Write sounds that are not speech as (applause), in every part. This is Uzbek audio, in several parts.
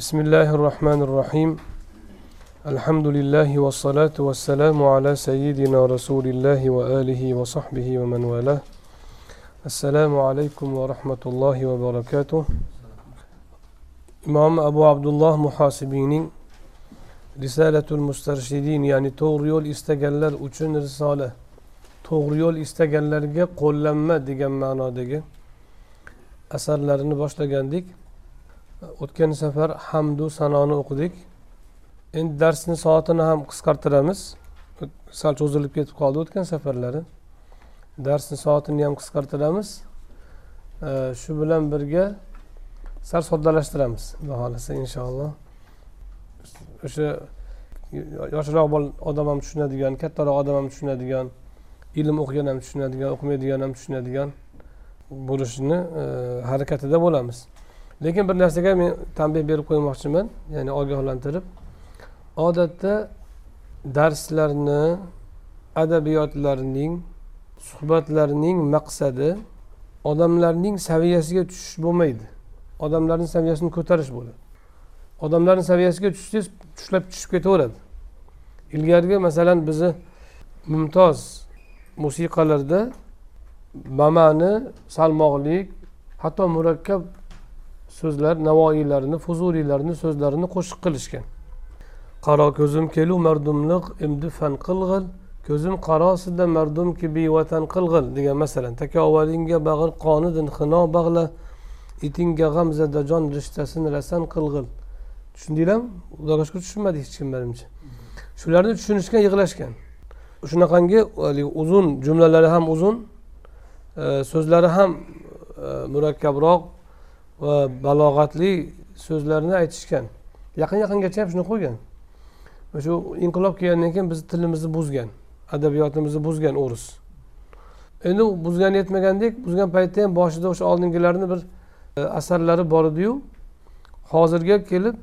بسم الله الرحمن الرحيم. الحمد لله والصلاة والسلام على سيدنا رسول الله وآله وصحبه ومن والاه. السلام عليكم ورحمة الله وبركاته. إمام أبو عبد الله محاسبين رسالة المسترشدين يعني توريول استقلر أجن رسالة. توريول استقلر قول لما ديجا معنا ديجا أسر لرن باشتا جندك. O'tgan safar hamdu sanoni o'qidik. Endi darsni soatini ham qisqartiramiz. Sal cho'zilib ketib qoldi o'tgan safarlari. Darsni soatini ham qisqartiramiz. Shu bilan birga sal soddalashtiramiz xudo xohlasa inshaalloh. O'sha yoshroq odam ham tushunadigan kattaroq odam ham tushunadigan ilm o'qigan ham tushunadigan o'qimaydigan ham tushunadigan bo'lishini e, harakatida bo'lamiz. Lekin bir narsaga men tanbeh berib qo'ymoqchiman ya'ni ogohlantirib. Odatda darslarni adabiyotlarning suhbatlarning maqsadi odamlarning saviyasiga tushish bo'lmaydi. Odamlarni saviyasini ko'tarish bo'ladi. Odamlarni saviyasiga tushsangiz tushlab tushib ketaveradi. Ilgarigi masalan bizni mumtoz musiqalarda mamani salmoqlik hatto murakkab so'zlar navoiylarni fuzuriylarni so'zlarini qo'shiq qilishgan. Qaro ko'zim kelu mardumliq imdi fan qilg'il. Ko'zim qarosida mardum kibi vatan qilg'il degan masalan. Takovalingga bag'ir qonidin xino bag'la itingga g'amzada jon rishtasini rasan qilg'il. Tushundinglarmi xudoga shukur tushunmadi hech kim manimcha shularni tushunishgan yig'lashgan. Shunaqangi uzun jumlalari ham uzun e, so'zlari ham e, murakkabroq va balog'atli so'zlarni aytishgan. Yaqin yaqingacha ham shuni qo'ygan. Shu inqilob kelgandan keyin bizni tilimizni buzgan adabiyotimizni buzgan o'ris. Endi buzgani yetmagandek buzgan paytda ham boshida o'sha oldingilarni bir e, asarlari bor ediyu. Hozirga kelib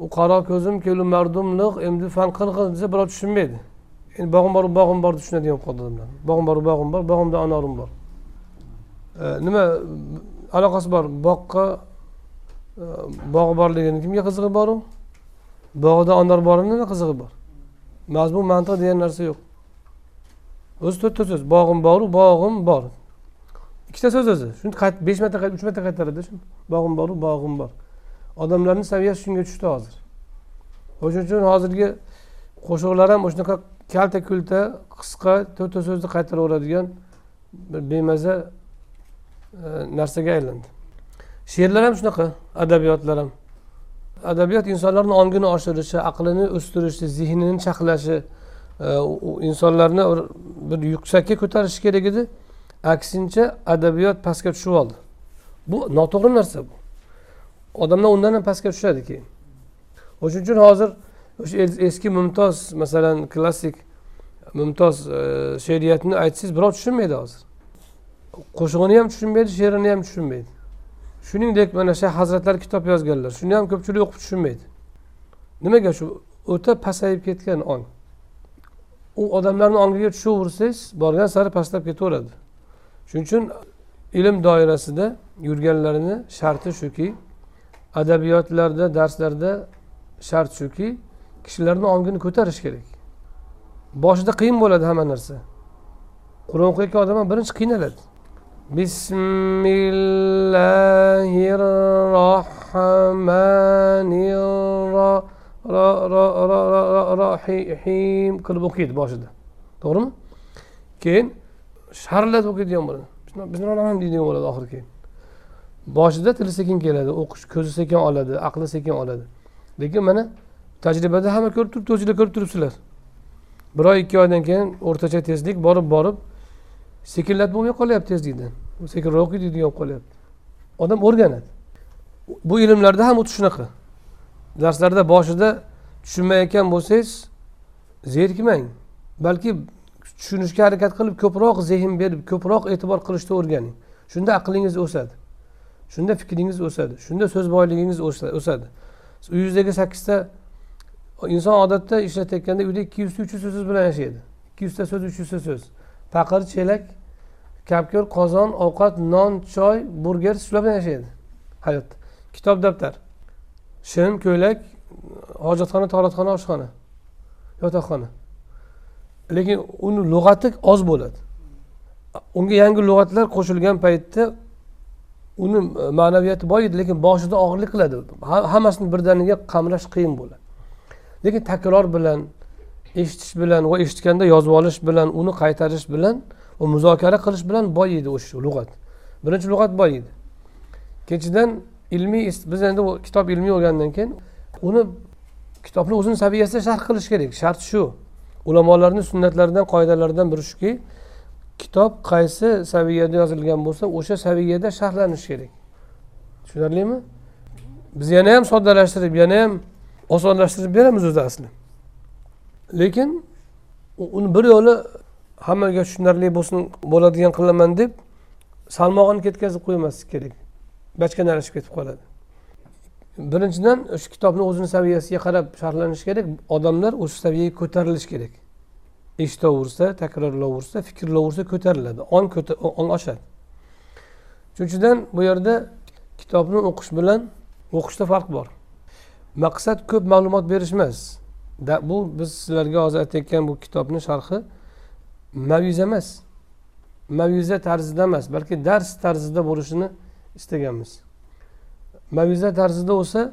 u qaro ko'zim kelu mardumliq endi fan qilg'il desa birov tushunmaydi. Endi bog'im bor bog'im bor tushunadigan bo'lib qoldi odamlar. Bog'im bor bog'im bor bog'imda anorim bor. E, nima aloqasi bor? Boqqa e, bog' borligini kimga qizig'i boru bog'ida anor borini nima qizig'i bor? Mazmun mantiq degan narsa yo'q. O'zi to'rtta so'z. Bog'im boru bog'im bor. Ikkita so'z o'zi. Shuni besh marta uch marta qaytaradi shuni. Bog'im boru bog'im bor. Odamlarni saviyasi shunga tushdi hozir. O'shaning uchun hozirgi qo'shiqlar ham shunaqa kalta kulta qisqa to'rtta so'zni qaytaraveradigan bir bemaza E, narsaga aylandi. She'rlar ham shunaqa adabiyotlar ham. Adabiyot insonlarni ongini oshirishi aqlini o'stirishi zehnini chaqlashi e, insonlarni bir yuksakka ko'tarishi kerak edi. Aksincha adabiyot pastga tushib oldi. Bu noto'g'ri narsa bu. Odamlar undan ham pastga tushadi keyin. O'shaning uchun hozir o'sha eski mumtoz masalan klassik mumtoz e, she'riyatni aytsangiz birov tushunmaydi hozir. Qo'shig'ini ham tushunmaydi she'rini ham tushunmaydi. Shuningdek mana shayx hazratlar kitob yozganlar shuni ham ko'pchilik o'qib tushunmaydi. Nimaga? Shu o'ta pasayib ketgan ong. U odamlarni ongiga tushaversangiz borgan sari pastlab ketaveradi. Shuning uchun ilm doirasida yurganlarini sharti shuki adabiyotlarda darslarda shart shuki kishilarni ongini ko'tarish kerak. Boshida qiyin bo'ladi hamma narsa. Qur'on o'qiyotgan odam ham birinchi qiynaladi. Bismillahi rohmanir qilib o'qiydi boshida. To'g'rimi? Keyin sharillab o'qiydigan bo'ladi. Bismillah deydigan bo'ladi oxiri keyin. Boshida tili sekin keladi o'qish ko'zi sekin oladi aqli sekin oladi. Lekin mana tajribada hamma ko'rib turibdi o'zinglar ko'rib turibsizlar. Bir oy ikki oydan keyin o'rtacha tezlik borib borib sekinlatib bo'lmay qolyapti tezlikdan sekinroq o'qiydigan bo'lib qolyapti. Odam o'rganadi. Bu ilmlarda ham xuddi shunaqa. Darslarda boshida tushunmayotgan bo'lsangiz zerikmang. Balki tushunishga harakat qilib ko'proq zehn berib ko'proq e'tibor qilishni o'rganing. Shunda aqlingiz o'sadi. Shunda fikringiz o'sadi. Shunda so'z boyligingiz o'sadi. Uyingizdagi sakkizta inson odatda ishlatayotganda uyda ikki yuzta uch yuzta so'z bilan yashaydi. Ikki yuzta so'z uch yuzta so'z. Paqir chelak kapkir qozon ovqat non choy burger shular bilan yashaydi. Hayotda kitob daftar. Shim ko'ylak hojatxona toratxona oshxona. Yotoqxona lekin uni lug'ati oz bo'ladi. Unga yangi lug'atlar qo'shilgan paytda uni ma'naviyati boy edi lekin boshida og'irlik qiladi. Hammasini birdaniga qamrash qiyin bo'ladi. Lekin takror bilan eshitish bilan va eshitganda yozib olish bilan uni qaytarish bilan va muzokara qilish bilan boyiydi o'sha lug'at. Birinchi lug'at boyiydi ikkinchidan ilmiy biz endi kitob ilmiy bo'lgandan keyin uni kitobni o'zini saviyasida sharh qilish kerak. Shart shu. Ulamolarni sunnatlaridan qoidalaridan biri shuki kitob qaysi saviyada yozilgan bo'lsa o'sha saviyada sharhlanishi kerak. Tushunarlimi? Biz yana ham soddalashtirib yana ham osonlashtirib beramiz o'zi asli. Lekin uni bir yo'li hammaga tushunarli bo'lsin bo'ladigan qilaman deb salmog'ini ketkazib qo'ymaslik kerak. Bachkanalashib ketib qoladi. Birinchidan o'sha kitobni o'zini saviyasiga qarab sharhlanishi kerak. Odamlar o'sha saviyaga ko'tarilishi kerak. Eshitaversa takrorlayversa fikrlayversa ko'tariladi. Ong ong oshadi. Uchinchidan bu yerda kitobni o'qish bilan o'qishda farq bor. Maqsad ko'p ma'lumot berish emas. Bu biz sizlarga hozir aytayotgan bu kitobni sharhi maviza emas. Maviza tarzida emas balki dars tarzida bo'lishini istaganmiz. Maviza tarzida bo'lsa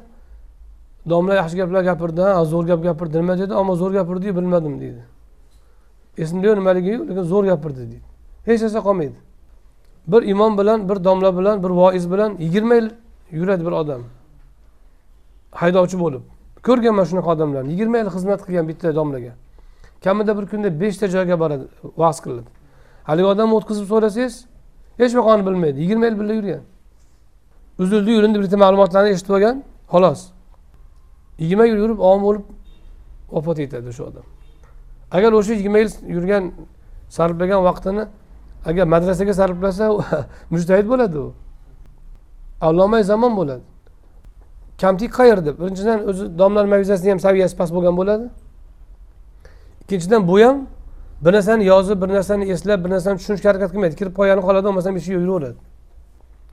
domla yaxshi gaplar gapirdi ha zo'r gap gapirdi nima dedi? Ammo zo'r gapirdiyu bilmadim deydi. Esimda yo'q nimaligiyu lekin zo'r gapirdi deydi. Hech narsa qolmaydi. Bir imom bilan bir domla bilan bir voiz bilan yigirma yil yuradi bir odam. Haydovchi bo'lib. Ko'rganman shunaqa odamlarni yigirma yil xizmat qilgan bitta domlaga kamida bir kunda beshta joyga boradi va'z qiladi haligi odamni o'tkazib so'rasangiz hech vaqoni bilmaydi yigirma yil birga yurgan. Uzildi yurindi bitta ma'lumotlarni eshitib olgan xolos. Yigirma yil yurib olim bo'lib vafot etadi o'sha odam. Agar o'sha yigirma yil yurgan sarflagan vaqtini agar madrasaga sarflasa (laughs) mujtahid bo'ladi u. Alloma zamon bo'ladi. Kamtik qayerda? Birinchidan o'zi domlar mavizasini ham saviyasi past bo'lgan bo'ladi. Ikkinchidan bu ham bir narsani yozib bir narsani eslab bir narsani tushunishga harakat qilmaydi. Kirib qolgani qoladi bo'lmasam ishi yuraveradi.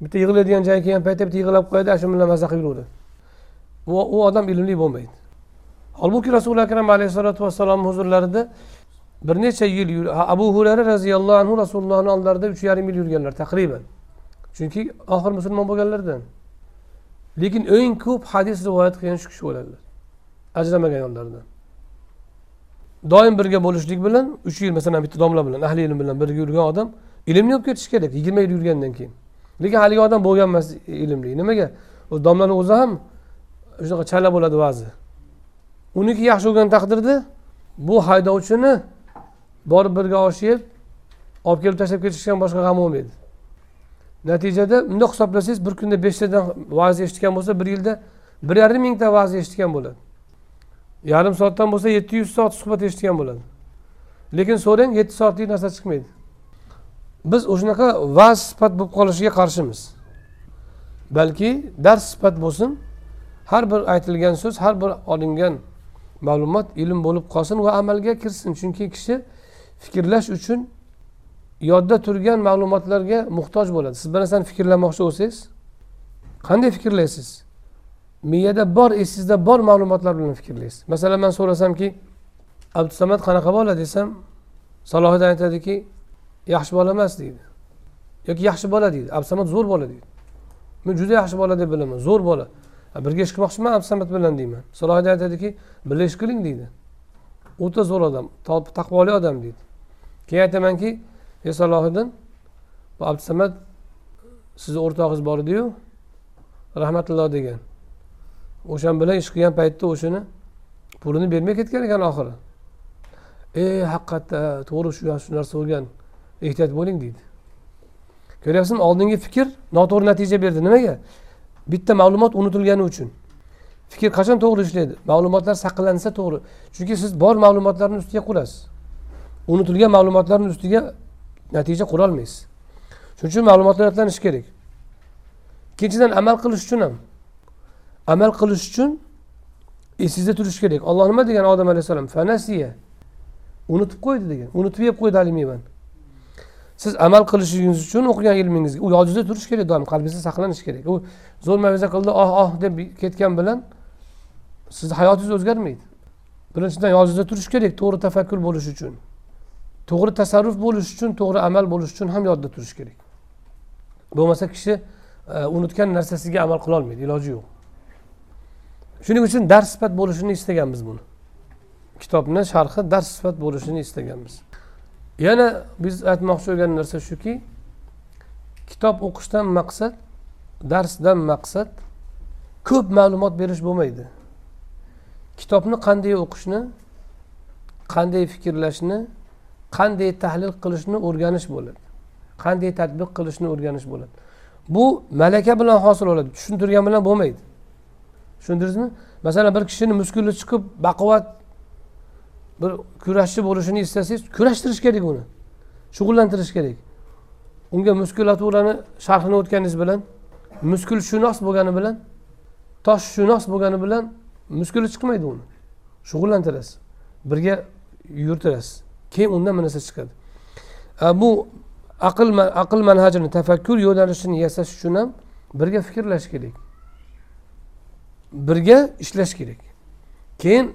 Bitta yig'iladigan joyi kelgan paytda bitta yig'lab qo'yadi shu bilan maza qilib yuraveradi. U odam ilmli bo'lmaydi. Holbuki rasuli akram alayhissalotu vassalom huzurlarida bir necha yil abu hurara roziyallohu anhu rasulullohni oldlarida uch yarim yil yurganlar taqriban. Chunki oxir musulmon bo'lganlardan. Lekin eng ko'p hadis rivoyat qilgan shu kishi bo'ladilar ajramagan ayollardan. Doim birga bo'lishlik bilan uch yil masalan bitta domla bilan ahli ilm bilan birga yurgan odam ilmni olib ketishi kerak yigirma yil yurgandan keyin. Lekin haligi odam bo'lgan emas ilmli. Nimaga? U domlani o'zi ham shunaqa chala bo'ladi ba'zi. Uniki yaxshi bo'lgan taqdirda bu haydovchini borib birga oshib olib kelib tashlab ketishdan boshqa g'am bo'lmaydi natijada bundoq hisoblasangiz bir kunda beshtadan va'z eshitgan bo'lsa bir yilda bir yarim mingta va'z eshitgan bo'ladi. Yarim soatdan bo'lsa yetti yuz soat suhbat eshitgan bo'ladi. Lekin so'rang yetti soatlik narsa chiqmaydi. Biz o'shanaqa va'z sifat bo'lib qolishiga qarshimiz. Balki dars sifat bo'lsin har bir aytilgan so'z har bir olingan ma'lumot ilm bo'lib qolsin va amalga kirsin. Chunki kishi fikrlash uchun yodda turgan ma'lumotlarga muhtoj bo'ladi. Siz bir narsani fikrlamoqchi bo'lsangiz qanday fikrlaysiz? Miyada bor esingizda bor ma'lumotlar bilan fikrlaysiz. Masalan man so'rasamki abdusamad qanaqa bola? desam salohiddin aytadiki yaxshi bola emas deydi. Yoki yaxshi bola deydi. Abdusamad zo'r bola deydi. Men juda yaxshi bola deb bilaman zo'r bola. Birga ish qilmoqchiman abdusamad bilan? deyman. Salohiddin aytadiki birga ish qiling deydi. O'ta zo'r odam taqvoli odam deydi. Keyin aytamanki ey salohiddin bu abdusamad sizni o'rtog'ingiz bor ediyu rahmatulloh degan. O'shan bilan ish qilgan paytda o'shani pulini bermay ketgan ekan oxiri. E haqiqatda to'g'ri shu shu narsa bo'lgan ehtiyot bo'ling deydi. Ko'ryapsizmi? Oldingi fikr noto'g'ri natija berdi. Nimaga? Bitta ma'lumot unutilgani uchun. Fikr qachon to'g'ri ishlaydi? Ma'lumotlar saqlansa to'g'ri. Chunki siz bor ma'lumotlarni ustiga qurasiz unutilgan ma'lumotlarni ustiga natija qurolmaysiz. Shuning uchun ma'lumotlar yodlanishi kerak. Ikkinchidan amal qilish uchun ham. Amal qilish uchun esingizda turishi kerak. Olloh nima degan odam alayhissalom fanasiya unutib qo'ydi degan. Unutib yeb qo'ydi haligi mevani. Siz amal qilishingiz uchun o'qigan ilmingizga u yodingizda turishi kerak doim qalbingizda saqlanishi kerak. U zo'r maviza qildi oh oh deb ketgan bilan sizni hayotingiz o'zgarmaydi. Birinchidan yodingizda turishi kerak to'g'ri tafakkur bo'lishi uchun. To'g'ri tasarruf bo'lishi uchun to'g'ri amal bo'lishi uchun ham yodda turish kerak. Bo'lmasa kishi e, unutgan narsasiga amal qilolmaydi iloji yo'q. Shuning uchun dars sifat bo'lishini istaganmiz buni. Kitobni sharhi dars sifat bo'lishini istaganmiz. Yana biz aytmoqchi bo'lgan narsa shuki kitob o'qishdan maqsad darsdan maqsad ko'p ma'lumot berish bo'lmaydi. Kitobni qanday o'qishni qanday fikrlashni qanday tahlil qilishni o'rganish bo'ladi. Qanday tadbiq qilishni o'rganish bo'ladi. Bu malaka bilan hosil bo'ladi tushuntirgan bilan bo'lmaydi. Tushundingizmi masalan bir kishini muskuli chiqib baquvvat bir kurashchi bo'lishini istasangiz kurashtirish kerak uni. Shug'ullantirish kerak. Unga muskulaturani sharhini o'tganingiz bilan muskulshunos bo'lgani bilan toshshunos bo'lgani bilan muskuli chiqmaydi uni. Shug'ullantirasiz. Birga yuritirasiz keyin undan bir narsa chiqadi. Bu aql aql manhajini tafakkur yo'nalishini yasash uchun ham birga fikrlash kerak. Birga ishlash kerak. Keyin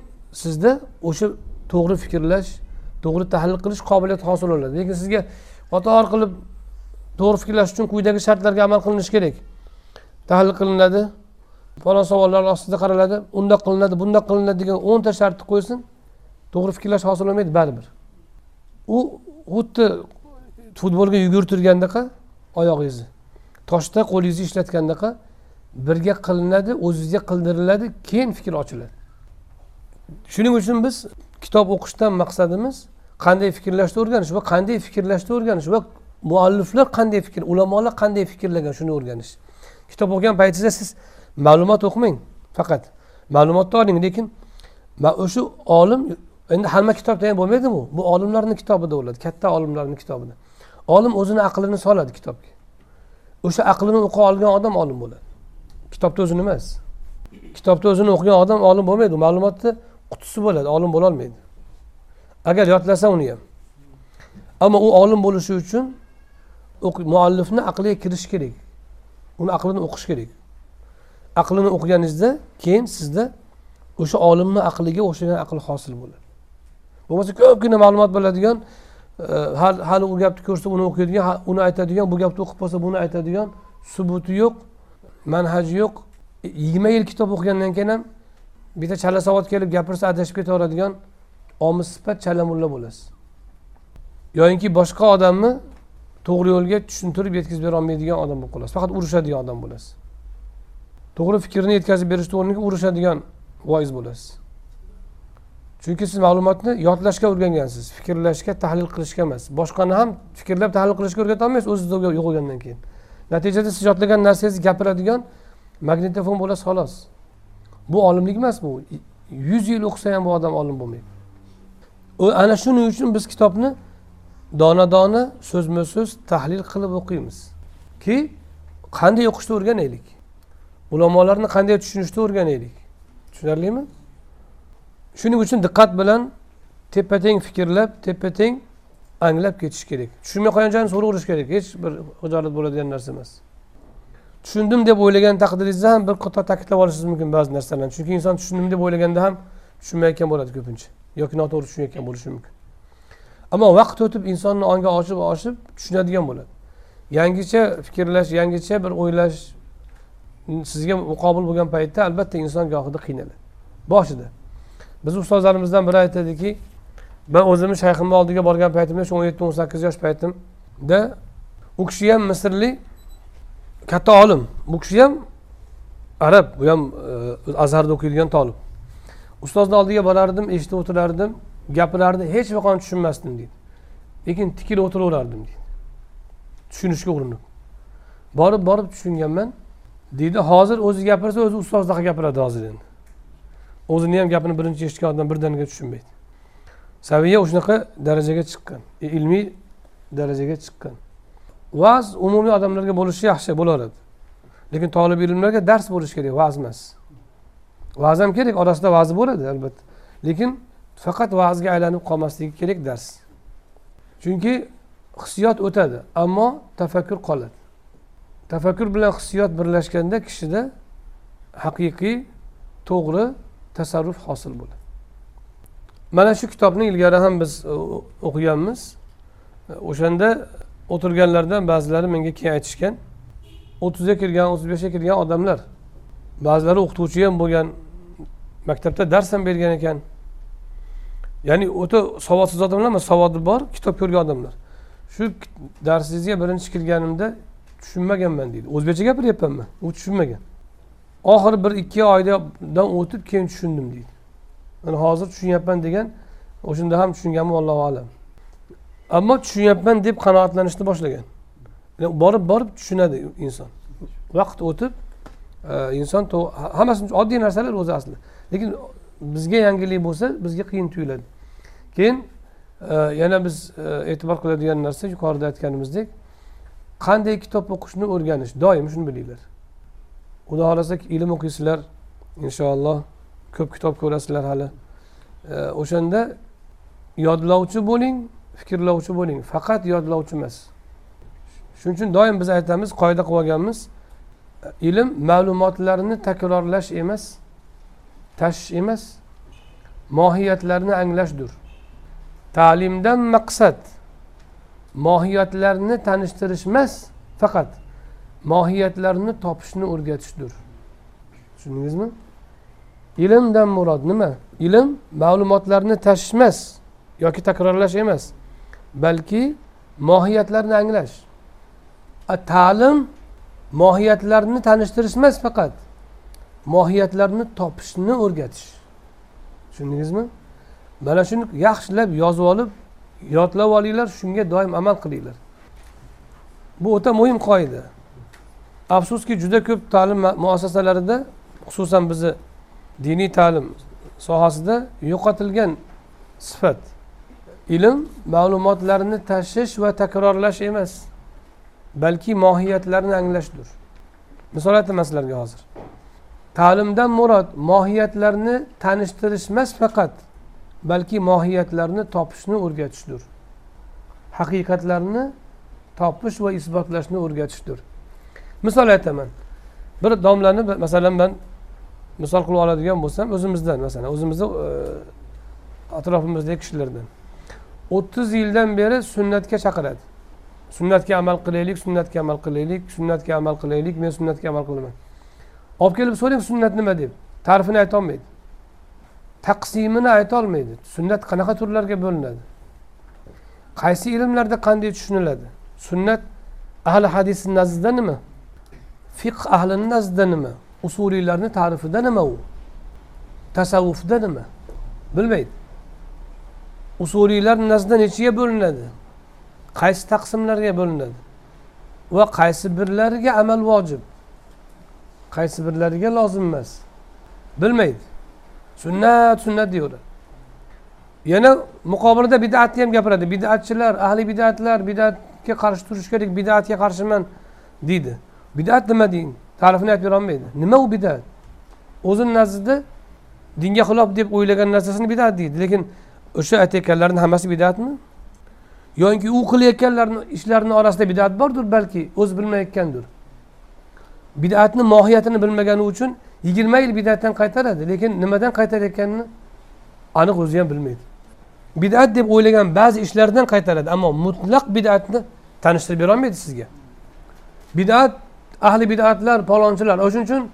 sizda o'sha to'g'ri fikrlash to'g'ri tahlil qilish qobiliyati hosil bo'ladi. Lekin sizga qator qilib to'g'ri fikrlash uchun quyidagi shartlarga amal qilinishi kerak. Tahlil qilinadi falon savollar ostida qaraladi undoq qilinadi bundoq qilinadi degan o'nta shartni qo'ysin to'g'ri fikrlash hosil bo'lmaydi baribir. U xuddi futbolga yugurtirgandaqa oyog'ingizni. Toshda qo'lingizni ishlatgandaqa birga qilinadi o'zizga qildiriladi keyin fikr ochiladi. Shuning uchun biz kitob o'qishdan maqsadimiz qanday fikrlashni o'rganish va qanday fikrlashni o'rganish va mualliflar qanday fikr ulamolar qanday fikrlagan shuni o'rganish. Kitob o'qigan paytingizda siz ma'lumot o'qimang faqat. Ma'lumotni oling lekin o'sha olim endi hamma kitobda ham bo'lmaydi bu bu olimlarni kitobida bo'ladi katta olimlarni kitobida. Olim o'zini aqlini soladi kitobga. O'sha aqlini o'qa olgan odam olim bo'ladi. Kitobni o'zini emas. Kitobni o'zini o'qigan odam olim bo'lmaydi. Ma'lumotni qutisi bo'ladi olim bo'lolmaydi agar yodlasa uni ham. Ammo u olim bo'lishi uchun muallifni aqliga kirish kerak. Uni aqlini o'qish kerak. Aqlini o'qiganingizda keyin sizda o'sha olimni aqliga o'xshagan aql hosil bo'ladi. Bo'lmasa ko'pgina ma'lumot biladigan e, hali u gapni ko'rsa uni o'qiydigan uni aytadigan bu gapni o'qib qolsa buni aytadigan subuti yo'q manhaji yo'q. Yigirma yil kitob o'qigandan keyin ham bitta chala savod kelib gapirsa adashib ketaveradigan omi sifat chala mulla bo'lasiz. Yoyinki boshqa odamni to'g'ri yo'lga tushuntirib yetkazib berolmaydigan odam bo'lib qolasiz. Faqat urushadigan odam bo'lasiz. To'g'ri fikrni yetkazib berishni o'rniga urushadigan voiz bo'lasiz. Chunki siz ma'lumotni yodlashga o'rgangansiz fikrlashga tahlil qilishga emas. Boshqani ham fikrlab tahlil qilishga o'rgatolmaysiz o'zizda yo'qolgandan keyin. Natijada siz yodlagan narsangizni gapiradigan magnitofon bo'lasiz xolos. Bu olimlik emas bu yuz yil o'qisa ham bu odam olim bo'lmaydi. Ana shuning uchun biz kitobni dona dona so'zma so'z tahlil qilib o'qiymiz. Ki qanday o'qishni o'rganaylik? Ulamolarni qanday tushunishni o'rganaylik? Tushunarlimi? Shuning uchun diqqat bilan teppa teng fikrlab teppa teng anglab ketish kerak. Tushunmay qolgan joyini so'raverish kerak. Hech bir hijolat bo'ladigan narsa emas. Tushundim deb o'ylagan taqdiringizda ham bir qator ta'kidlab olishingiz mumkin ba'zi narsalarni. Chunki inson tushundim deb o'ylaganda ham tushunmayotgan bo'ladi ko'pincha. Yoki noto'g'ri tushunayotgan bo'lishi mumkin. Ammo vaqt o'tib insonni ongi oshib oshib tushunadigan bo'ladi. Yangicha fikrlash yangicha bir o'ylash sizga muqobil bo'lgan paytda albatta inson gohida qiynaladi. Boshida. Biz ustozlarimizdan biri aytadiki man o'zimni shayximni oldiga borgan paytimda shu o'n yetti o'n sakkiz yosh paytimda u kishi ham misrlik katta olim. Bu kishi ham arab u ham azarda azharda o'qiydigan tolib. Ustozni oldiga borardim eshitib o'tirardim gapirardi hech vaqoni tushunmasdim deydi. Lekin tikilib o'tiraverardim deydi. Tushunishga urinib. Borib borib tushunganman deydi hozir o'zi gapirsa o'zi ustozdaqa gapiradi hozir endi. O'zini ham gapini birinchi eshitgan odam birdaniga tushunmaydi. Saviya shunaqa darajaga chiqqan e, ilmiy darajaga chiqqan. Va'z umumiy odamlarga bo'lishi yaxshi bo'laveradi lekin tolib ilmlarga dars bo'lishi kerak va'z emas. Va'z ham kerak orasida va'zi bo'ladi albatta. Lekin faqat va'zga aylanib qolmasligi kerak dars. Chunki hissiyot o'tadi ammo tafakkur qoladi. Tafakkur bilan hissiyot birlashganda kishida haqiqiy to'g'ri tasarruf hosil bo'ladi. Mana shu kitobni ilgari ham biz e, o'qiganmiz. E, o'shanda o'tirganlardan ba'zilari menga keyin aytishgan. o'ttizga kirgan o'ttiz beshga kirgan odamlar ba'zilari o'qituvchi ham bo'lgan maktabda dars ham bergan ekan. Ya'ni o'ta savodsiz odamlar emas savodi bor kitob ko'rgan odamlar. Shu darsingizga birinchi kirganimda tushunmaganman deydi. O'zbekcha gapiryapmanmi? U tushunmagan. Oxiri bir ikki oydan o'tib keyin tushundim deydi. Mana hozir tushunyapman degan o'shanda ham tushunganmi allohu alam. Ammo tushunyapman deb qanoatlanishni boshlagan. Borib borib tushunadi inson. Vaqt o'tib e, inson hammasi oddiy narsalar o'zi asli. Lekin bizga yangilik bo'lsa bizga qiyin tuyuladi. Keyin e, yana biz e, e'tibor qiladigan narsa yuqorida aytganimizdek qanday kitob o'qishni o'rganish? Doim shuni bilinglar. Xudo xohlasa ilm o'qiysizlar inshaalloh. Ko'p kitob ko'rasizlar hali. E, o'shanda yodlovchi bo'ling fikrlovchi bo'ling. Faqat yodlovchi emas. Shuning uchun doim biz aytamiz qoida qilib olganmiz ilm ma'lumotlarni takrorlash emas tashish emas mohiyatlarni anglashdir. Ta'limdan maqsad mohiyatlarni tanishtirish emas faqat mohiyatlarni topishni o'rgatishdir. Tushundingizmi? Ilmdan murod nima? Ilm ma'lumotlarni tashish emas yoki takrorlash emas balki mohiyatlarni anglash. Ta'lim mohiyatlarni tanishtirish emas faqat mohiyatlarni topishni o'rgatish. Tushundingizmi? Mana shuni yaxshilab yozib olib yodlab olinglar shunga doim amal qilinglar. Bu o'ta muhim qoida. Afsuski juda ko'p ta'lim muassasalarida xususan bizni diniy ta'lim sohasida yo'qotilgan sifat. Ilm ma'lumotlarni tashish va takrorlash emas balki mohiyatlarni anglashdir misol aytaman sizlarga hozir. Ta'limdan murod mohiyatlarni tanishtirish emas faqat balki mohiyatlarni topishni o'rgatishdir. Haqiqatlarni topish va isbotlashni o'rgatishdir. Misol aytaman. Bir domlani masalan man misol qilib oladigan bo'lsam o'zimizdan masalan o'zimizni e, atrofimizdagi kishilardan. O'ttiz yildan beri sunnatga chaqiradi. Sunnatga amal qilaylik sunnatga amal qilaylik sunnatga amal qilaylik men sunnatga amal qilaman. Olib kelib so'rang sunnat nima deb? Ta'rifini aytolmaydi taqsimini aytolmaydi sunnat qanaqa turlarga bo'linadi? Qaysi ilmlarda qanday tushuniladi? Sunnat ahli hadisni nazdida nima? Fiqh ahlini nazdida nima usuliylarni ta'rifida nima u? Tasavvufda nima bilmaydi. Usuliylar nazdida nechiga bo'linadi? Qaysi taqsimlarga bo'linadi? Va qaysi birlariga amal vojib? Qaysi birlariga lozim emas? Bilmaydi. Sunnat sunnat deyaveradi yana muqobilida bidatni ham gapiradi. Bidatchilar ahli bidatlar bidatga qarshi turish kerak bidatga qarshiman deydi. Bidat nima deyin ta'rifini aytib berolmaydi. Nima u bidat? O'zini nazdida dinga xilof deb o'ylagan narsasini bidat deydi. Lekin o'sha aytayotganlarni hammasi bidatmi? Yoki u qilayotganlarni ishlarini orasida bidat bordir balki o'zi bilmayotgandir. Bidatni mohiyatini bilmagani uchun yigirma yil bidatdan qaytaradi. Lekin nimadan qaytarayotganini aniq o'zi ham bilmaydi. Bidat deb o'ylagan ba'zi ishlardan qaytaradi ammo mutlaq bidatni tanishtirib berolmaydi sizga. Bidat ahli bidatlar palonchilar. O'shaning uchun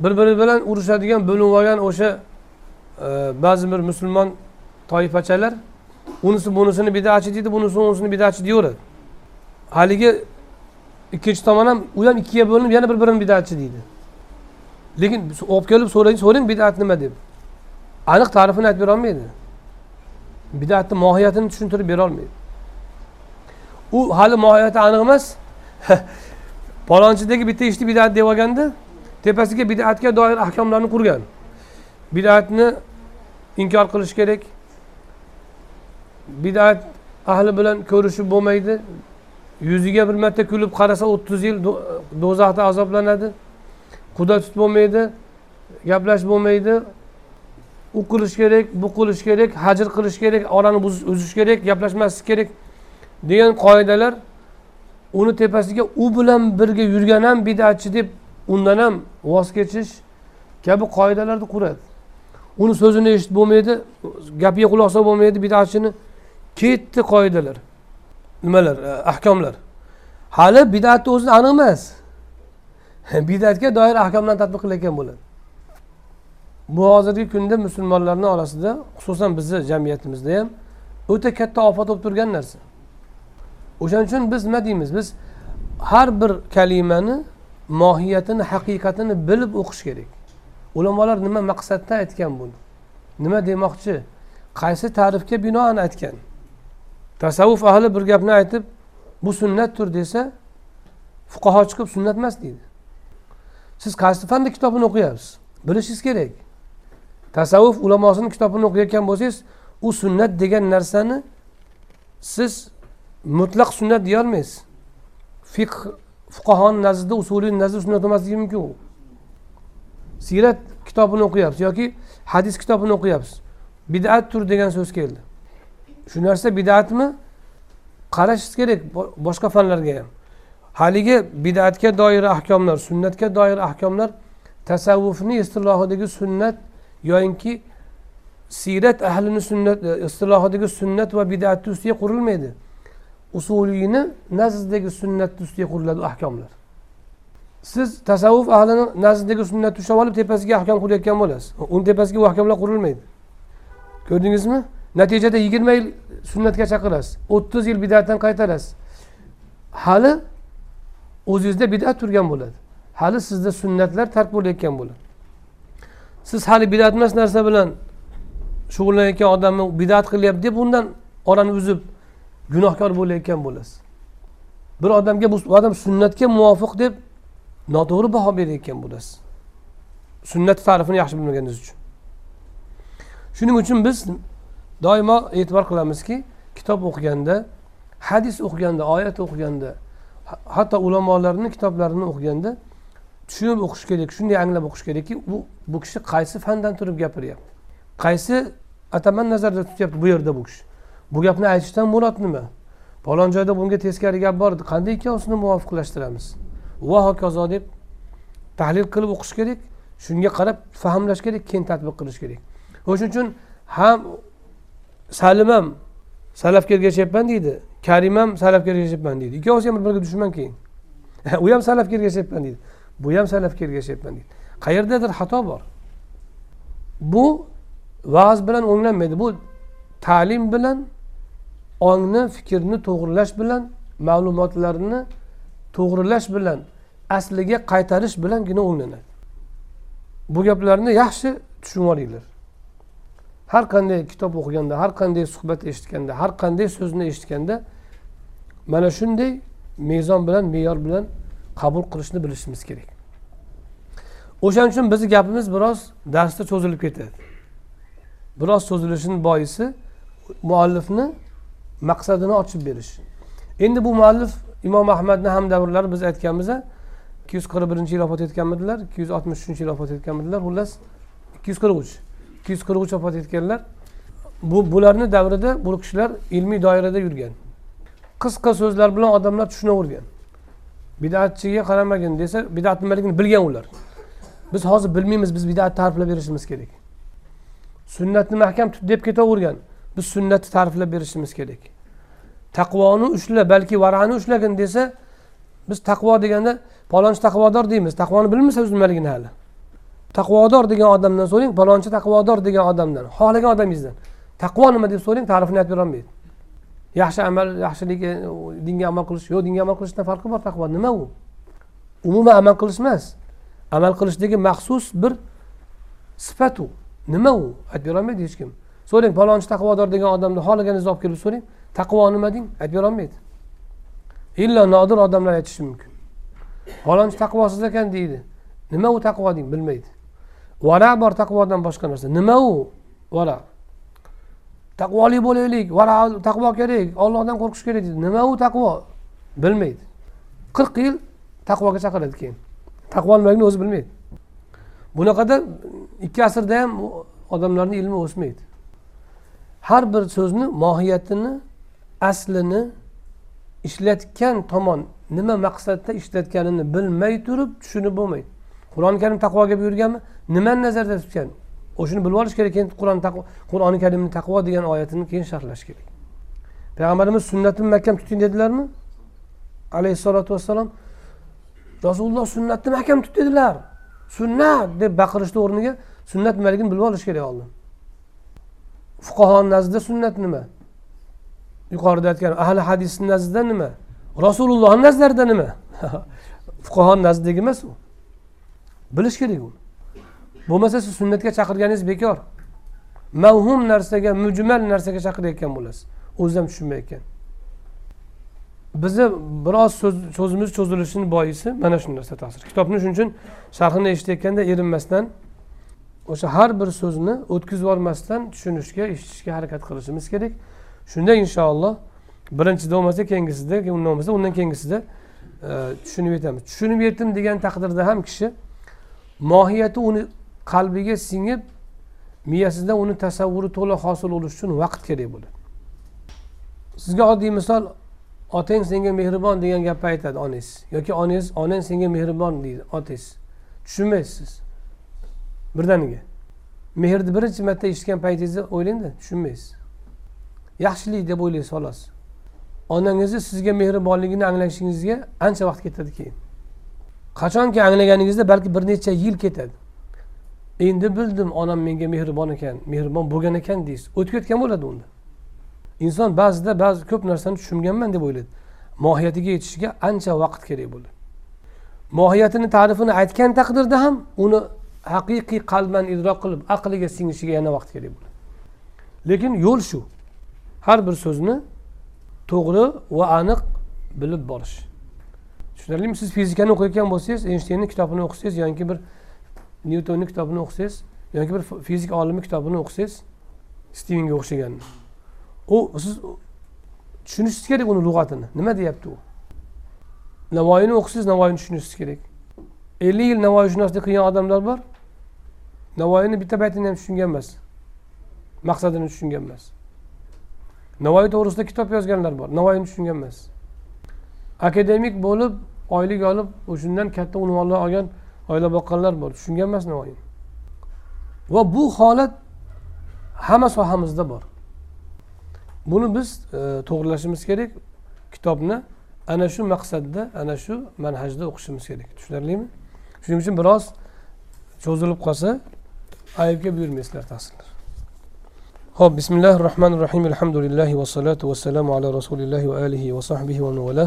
bir biri bilan urushadigan bo'linib olgan o'sha e, ba'zi bir musulmon toifachalar unisi bunisini bidatchi deydi bunisi unisini bidatchi deyaveradi haligi ikkinchi tomon ham u ham ikkiga bo'linib yana bir birini bidatchi deydi. Lekin olib kelib so'rang so'rang bidat nima deb. Aniq ta'rifini aytib berolmaydi bidatni mohiyatini tushuntirib berolmaydi u hali mohiyati aniq emas. (laughs) palonchidagi bitta ishni bidat deb olganda tepasiga bidatga doir ahkomlarni qurgan. Bidatni inkor qilish kerak. Bidat ahli bilan ko'rishib bo'lmaydi. Yuziga bir marta kulib qarasa o'ttiz yil do'zaxda azoblanadi. Quda tut bo'lmaydi gaplash bo'lmaydi. U qilish kerak bu qilish kerak hajr qilish kerak orani uzish kerak gaplashmaslik kerak degan qoidalar uni tepasiga u bilan birga yurgan ham bidatchi deb undan ham voz kechish kabi qoidalarni quradi. Uni so'zini eshitib bo'lmaydi gapiga quloq solib bo'lmaydi bidatchini. Ketdi qoidalar nimalar e, ahkomlar. Hali bidatni o'zi aniq emas. (laughs) Bidatga doir ahkomlarni tadbiq qilayotgan bo'ladi. Bu hozirgi kunda musulmonlarni orasida xususan bizni jamiyatimizda ham o'ta katta ofat bo'lib turgan narsa. O'shaning uchun biz nima deymiz? Biz har bir kalimani mohiyatini haqiqatini bilib o'qish kerak. Ulamolar nima maqsadda aytgan buni? Nima demoqchi? Qaysi ta'rifga binoan aytgan? Tasavvuf ahli bir gapni aytib bu sunnatdir desa fuqaho chiqib sunnat emas deydi. Siz qaysi fanni kitobini o'qiyapsiz? Bilishingiz kerak. Tasavvuf ulamosini kitobini o'qiyotgan bo'lsangiz u sunnat degan narsani siz mutlaq sunnat deyolmaysiz. Fiqh fuqahoni nazdida usuliy nazdida sunnat emasligi mumkin u. Siyrat kitobini o'qiyapsiz yoki hadis kitobini o'qiyapsiz. Bidattur degan so'z keldi. Shu narsa bidatmi? Qarashingiz kerak boshqa fanlarga ham. Haligi bidatga doir ahkomlar sunnatga doir ahkomlar tasavvufni istilohidagi sunnat yoyinki siyrat ahlini sunnat e, istilohidagi sunnat va bidatni ustiga qurilmaydi. Usuliyni nazdidagi sunnatni ustiga quriladi ahkomlar. Siz tasavvuf ahlini nazdidagi sunnatni ushlab olib tepasiga ahkom qurayotgan bo'lasiz. Uni tepasiga u ahkomlar qurilmaydi. Ko'rdingizmi? Natijada yigirma yil sunnatga chaqirasiz o'ttiz yil bidatdan qaytarasiz. Hali o'zingizda bidat turgan bo'ladi. Hali sizda sunnatlar tark bo'layotgan bo'ladi. Siz hali bidat emas narsa bilan shug'ullanayotgan odamni bidat qilyapti deb undan orani uzib gunohkor bo'layotgan bo'lasiz. Bir odamga bu odam sunnatga muvofiq deb noto'g'ri baho berayotgan bo'lasiz. Sunnat ta'rifini yaxshi bilmaganingiz uchun. Shuning uchun biz doimo e'tibor qilamizki kitob o'qiganda hadis o'qiganda oyat o'qiganda hatto ulamolarni kitoblarini o'qiganda tushunib o'qish kerak shunday anglab o'qish kerakki u bu kishi qaysi fandan turib gapiryapti? Qaysi ataman nazarda tutyapti bu yerda bu kishi? Bu gapni aytishdan murod nima? Falon joyda bunga teskari gap bor qanday ikkovsini muvofiqlashtiramiz? Va hokazo deb tahlil qilib o'qish kerak shunga qarab fahmlash kerak keyin tadbiq qilish kerak. O'shaning uchun ham salim ham salafga ergashyapman deydi karim ham salafga ergashyapman deydi. Ikkovsi ham bir biriga dushman keyin. (laughs) U ham salafga ergashyapman deydi. Bu ham salafga ergashyapman deydi. Qayerdadir xato bor. Bu va'z bilan o'nglanmaydi. Bu ta'lim bilan ongni fikrni to'g'irlash bilan ma'lumotlarni to'g'irlash bilan asliga qaytarish bilangina o'nglanadi bu gaplarni yaxshi tushunib olinglar har qanday kitob o'qiganda har qanday suhbat eshitganda har qanday so'zni eshitganda mana shunday mezon bilan me'yor bilan qabul qilishni bilishimiz kerak. O'shaning uchun bizni gapimiz biroz darsda cho'zilib ketadi. Biroz cho'zilishini boisi muallifni maqsadini ochib berish. Endi bu muallif imom ahmadni ham davrlari biz aytganmiz ikki yuz qirq birinchi yil vafot etganmidilar ikki yuz oltmish uchinchi yil vafot etganmidilar xullas ikki yuz qirq uch ikki yuz qirq uch vafot etganlar. Bu bularni davrida bu kishilar ilmiy doirada yurgan. Qisqa so'zlar bilan odamlar tushunavergan. Bidatchiga qaramagin desa bidat nimaligini bilgan ular. Biz hozir bilmaymiz biz bidatni ta'riflab berishimiz kerak. Sunnatni mahkam tut deb ketavergan. Biz sunnatni ta'riflab berishimiz kerak. Taqvoni ushla balki varani ushlagin desa biz taqvo deganda palonchi taqvodor deymiz. Taqvoni bilmasa o'zi nimaligini hali. Taqvodor degan odamdan so'rang palonchi taqvodor degan odamdan xohlagan odamingizdan. Taqvo nima deb so'rang ta'rifini aytib berolmaydi. Yaxshi amal yaxshilik e, dinga amal qilish yo'q dinga amal qilishdan farqi bor taqvo. Nima u? Umuman amal qilish emas. Amal qilishdagi maxsus bir sifat u. Nima u? Aytib berolmaydi hech kim. So'rang palonchi taqvodor degan odamni xohlaganingizni olib kelib so'rang taqvo nima deng? Aytib berolmaydi. Illo nodir odamlar aytishi mumkin. Palonchi taqvosiz ekan deydi. Nima u taqvo deng? Bilmaydi. Vara bor taqvodan boshqa narsa. Nima u? Vara. Taqvoli bo'laylik vara taqvo kerak ollohdan qo'rqish kerak deydi. Nima u taqvo? Bilmaydi. Qirq yil taqvoga chaqiradi keyin. Taqvo nimaligini o'zi bilmaydi. Bunaqada ikki asrda ham odamlarni ilmi o'smaydi. Har bir so'zni mohiyatini aslini ishlatgan tomon nima maqsadda ishlatganini bilmay turib tushunib bo'lmaydi. Qur'oni karim taqvoga buyurganmi? Nimani nazarda tutgan? O'shani bilib olish kerak keyin qur'on qur'oni karimni taqvo degan oyatini keyin sharhlash kerak. Payg'ambarimiz sunnatni mahkam tuting dedilarmi? Alayhissalotu vassalom rasululloh sunnatni mahkam tut dedilar. Sunnat deb baqirishni o'rniga. Sunnat nimaligini bilib olish kerak oldin. Fuqaho nazdida sunnat nima? Yuqorida aytgan ahli hadisni nazdida nima? Rasulullohni nazarida nima? (laughs) Fuqaho nazdidagi emas u. Bilish kerak u. Bo'lmasa siz sunnatga chaqirganingiz bekor. Mavhum narsaga mujmal narsaga chaqirayotgan bo'lasiz. O'zi ham tushunmayotgan. Bizni biroz so'zimiz cho'zilishini boisi mana shu narsa ta'sir. Kitobni shuning uchun sharhini eshitayotganda erinmasdan o'sha har bir so'zni o'tkazib yubormasdan tushunishga eshitishga harakat qilishimiz kerak. Shunda inshaalloh birinchida bo'lmasa keyingisida undan bo'lmasa undan keyingisida e, tushunib yetamiz tushunib yetdim degan taqdirda ham kishi mohiyati uni qalbiga singib miyasida uni tasavvuri to'liq hosil bo'lishi uchun vaqt kerak bo'ladi. Sizga oddiy misol otang senga mehribon degan gapni aytadi onangiz. Yoki onangiz onang senga mehribon deydi otangiz tushunmaysiz birdaniga. Mehrni birinchi marta eshitgan paytingizda o'ylangda tushunmaysiz. Yaxshilik deb o'ylaysiz xolos. Onangizni sizga mehribonligini anglashingizga ancha vaqt ketadi keyin. Qachonki anglaganingizda balki bir necha yil ketadi. Endi bildim onam menga mehribon ekan mehribon bo'lgan ekan deysiz. O'tib ketgan bo'ladi unda. Inson ba'zida ba'zi ko'p narsani tushunganman deb o'ylaydi mohiyatiga yetishga ancha vaqt kerak bo'ladi. Mohiyatini ta'rifini aytgan taqdirda ham uni haqiqiy qalban idrok qilib aqliga singishiga yana vaqt kerak bo'ladi. Lekin yo'l shu. Har bir so'zni to'g'ri va aniq bilib borish. Tushunarlimi? Siz fizikani o'qiyotgan bo'lsangiz eynshteynni kitobini o'qisangiz yoki bir nyutonni kitobini o'qisangiz yoki bir fizik olimi kitobini o'qisangiz stivenga o'xshagan. U siz tushunishingiz kerak uni lug'atini. Nima deyapti u? Navoiyni o'qisangiz navoiyni tushunishingiz kerak. Ellik yil navoiyshunoslik qilgan odamlar bor. Navoiyni bitta baytini ham tushungan emas. Maqsadini tushungan emas. Navoiy to'g'risida kitob yozganlar bor navoiyni tushungan emas. Akademik bo'lib oylik olib o'shandan katta unvonlar olgan oila boqqanlar bor tushungan emas navoiyni. Va bu holat hamma sohamizda bor. Buni biz e, to'g'irlashimiz kerak kitobni ana shu maqsadda ana shu manhajda o'qishimiz kerak. Tushunarlimi? Shuning uchun biroz cho'zilib qolsa aybga buyurmaysizlar taqsirlar ho'p bismillahi rohmanir rohim alhamdulillahi vassalatu vassalamu ala rasulillahi va alihi va sahbihi va vala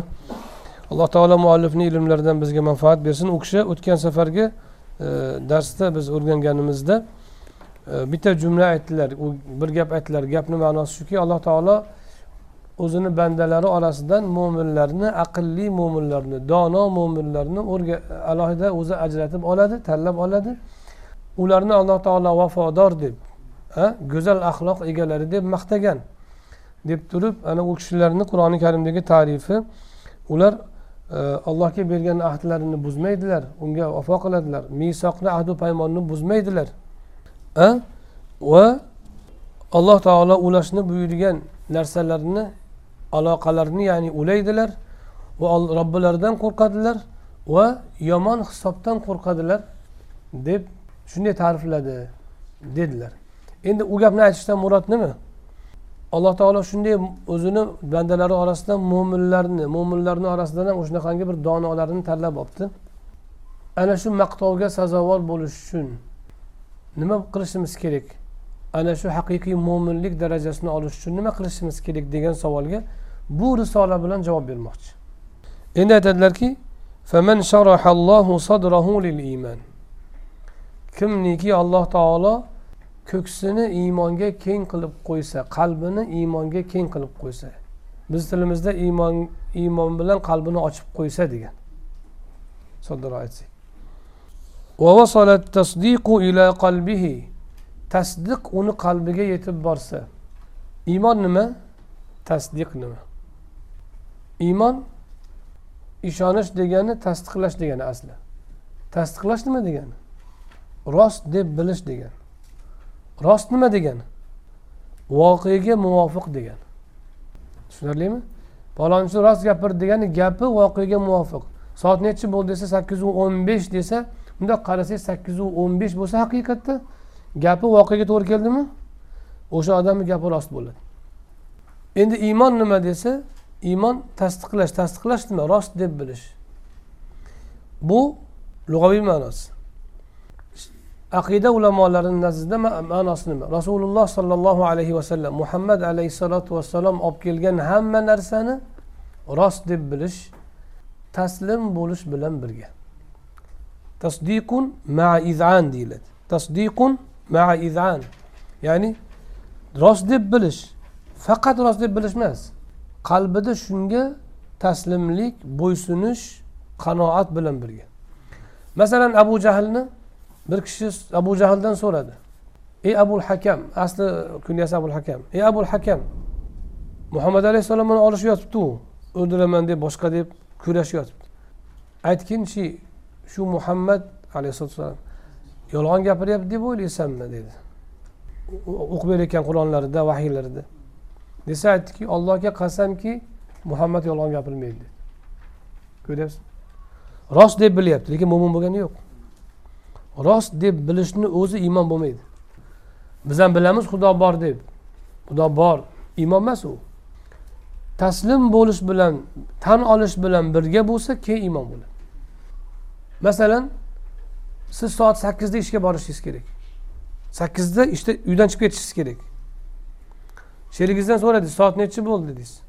alloh taolo muallifni ilmlaridan bizga manfaat bersin. U kishi o'tgan safargi e, darsda biz o'rganganimizda e, bitta jumla aytdilar. U bir gap aytdilar. Gapni ma'nosi shuki alloh taolo o'zini bandalari orasidan mo'minlarni aqlli mo'minlarni dono mo'minlarni alohida o'zi ajratib oladi tanlab oladi. Ularni alloh taolo vafodor deb go'zal axloq egalari deb maqtagan deb turib ana u kishilarni qur'oni karimdagi tarifi ular e, allohga bergan ahdlarini buzmaydilar unga vafo qiladilar. Misoqni ahdu paymonni buzmaydilar va alloh taolo ulashni buyurgan narsalarni aloqalarini ya'ni ulaydilar va robbilaridan qo'rqadilar va yomon hisobdan qo'rqadilar deb shunday ta'rifladi dedilar. Endi u gapni aytishdan murod nima? Alloh taolo shunday o'zini bandalari orasidan mo'minlarni mo'minlarni orasidan ham shunaqangi bir donolarini tanlab olibdi. Ana shu maqtovga sazovor bo'lish uchun nima qilishimiz kerak? Ana shu haqiqiy mo'minlik darajasini olish uchun nima qilishimiz kerak degan savolga bu risola bilan javob bermoqchi. Endi aytadilarki kimniki alloh taolo ko'ksini iymonga keng qilib qo'ysa qalbini iymonga keng qilib qo'ysa biz tilimizda iymon iymon bilan qalbini ochib qo'ysa degan. Soddaroq aytsak tasdiq uni qalbiga yetib borsa iymon nima? Tasdiq nima? Iymon ishonish degani tasdiqlash degani asli. Tasdiqlash nima degani? Rost deb bilish degani. Rost nima degani? Voqeaga muvofiq degani. Tushunarlimi? Palonchi rost gapirdi degani gapi voqeaga muvofiq. Soat nechi bo'ldi desa sakkizu o'n besh desa bundoq qarasangiz sakkizu o'n besh bo'lsa haqiqatda gapi voqeaga to'g'ri keldimi? O'sha odamni gapi rost bo'ladi. Endi iymon nima desa iymon tasdiqlash tasdiqlash nima rost deb bilish bu lug'aviy ma'nosi aqida ulamolarini nazdida ma'nosi nima rasululloh sollallohu alayhi vasallam muhammad alayhissalotu vassalom olib kelgan hamma narsani rost deb bilish taslim bo'lish bilan birga tasdiqun maa izan deyiladi tasdiqun maa izan ya'ni rost deb bilish faqat rost deb bilish emas qalbida shunga taslimlik bo'ysunish qanoat bilan birga. Masalan abu jahlni bir kishi abu jahldan so'radi. Ey abul hakam asli kunyasi abul hakam. Ey abul hakam muhammad alayhissalom mani olishyotibdiu o'ldiraman deb boshqa deb kurashyotibdi aytginchi shu muhammad alayhissalatu yolg'on gapiryapti deb o'ylaysanmi? dedi. O'qib berayotgan qur'onlarida vahiylarida. Desa aytdiki allohga qasamki muhammad yolg'on gapirmaydi. Dedi ko'ryapsizmi? Rost deb bilyapti lekin mo'min bo'lgani yo'q. Rost deb bilishni o'zi iymon bo'lmaydi. Biz ham bilamiz xudo bor deb. Xudo bor. Iymon emas u. Taslim bo'lish bilan tan olish bilan birga bo'lsa keyin iymon bo'ladi. Masalan siz soat sakkizda ishga borishingiz kerak. Sakkizda ishda uydan chiqib ketishingiz kerak. Sherigingizdan so'radi soat nechi bo'ldi dedingiz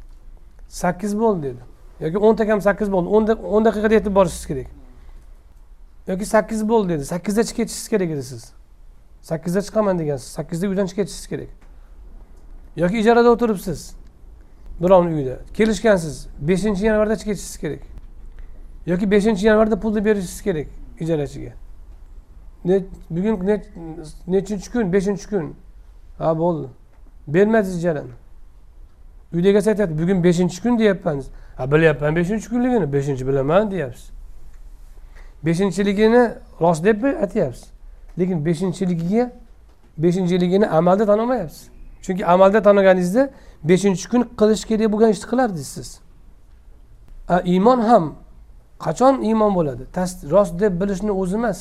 sakkiz bo'ldi dedi yoki o'nta kam sakkiz bo'ldi o'n daqiqada yetib borishingiz kerak yoki sakkiz bo'ldi dedi sakkizda chiqib ketishingiz kerak edi siz sakkizda chiqaman degansiz sakkizda uydan chiqib ketishingiz kerak yoki ijarada o'tiribsiz birovni uyida kelishgansiz beshinchi yanvarda chiqib ketishingiz kerak yoki beshinchi yanvarda pulni berishingiz kerak ijarachiga bugun nechinchi kun beshinchi kun ha bo'ldi bermadingiz ijarani uydagi aytyapti bugun beshinchi kun deyapman ha bilyapman beshinchi kunligini. Beshinchi bilaman deyapsiz. Beshinchiligini rost deb aytyapsiz? Lekin beshinchiligiga beshinchiligini amalda tan olmayapsiz chunki amalda taniganingizda beshinchi kun qilish kerak bo'lgan ishni qilardingiz siz. A iymon ham qachon iymon bo'ladi? Rost deb bilishni o'zi emas.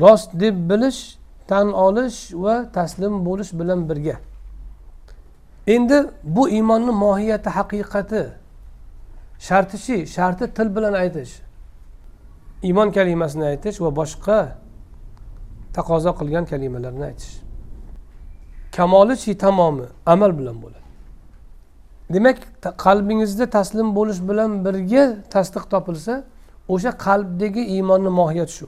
Rost deb bilish tan olish va taslim bo'lish bilan birga. Endi bu iymonni mohiyati haqiqati shartichi sharti til bilan aytish. Iymon kalimasini aytish va boshqa taqozo qilgan kalimalarni aytish. Kamolichi tamomi? Amal bilan bo'ladi. Demak qalbingizda taslim bo'lish bilan birga tasdiq topilsa o'sha qalbdagi iymonni mohiyati shu.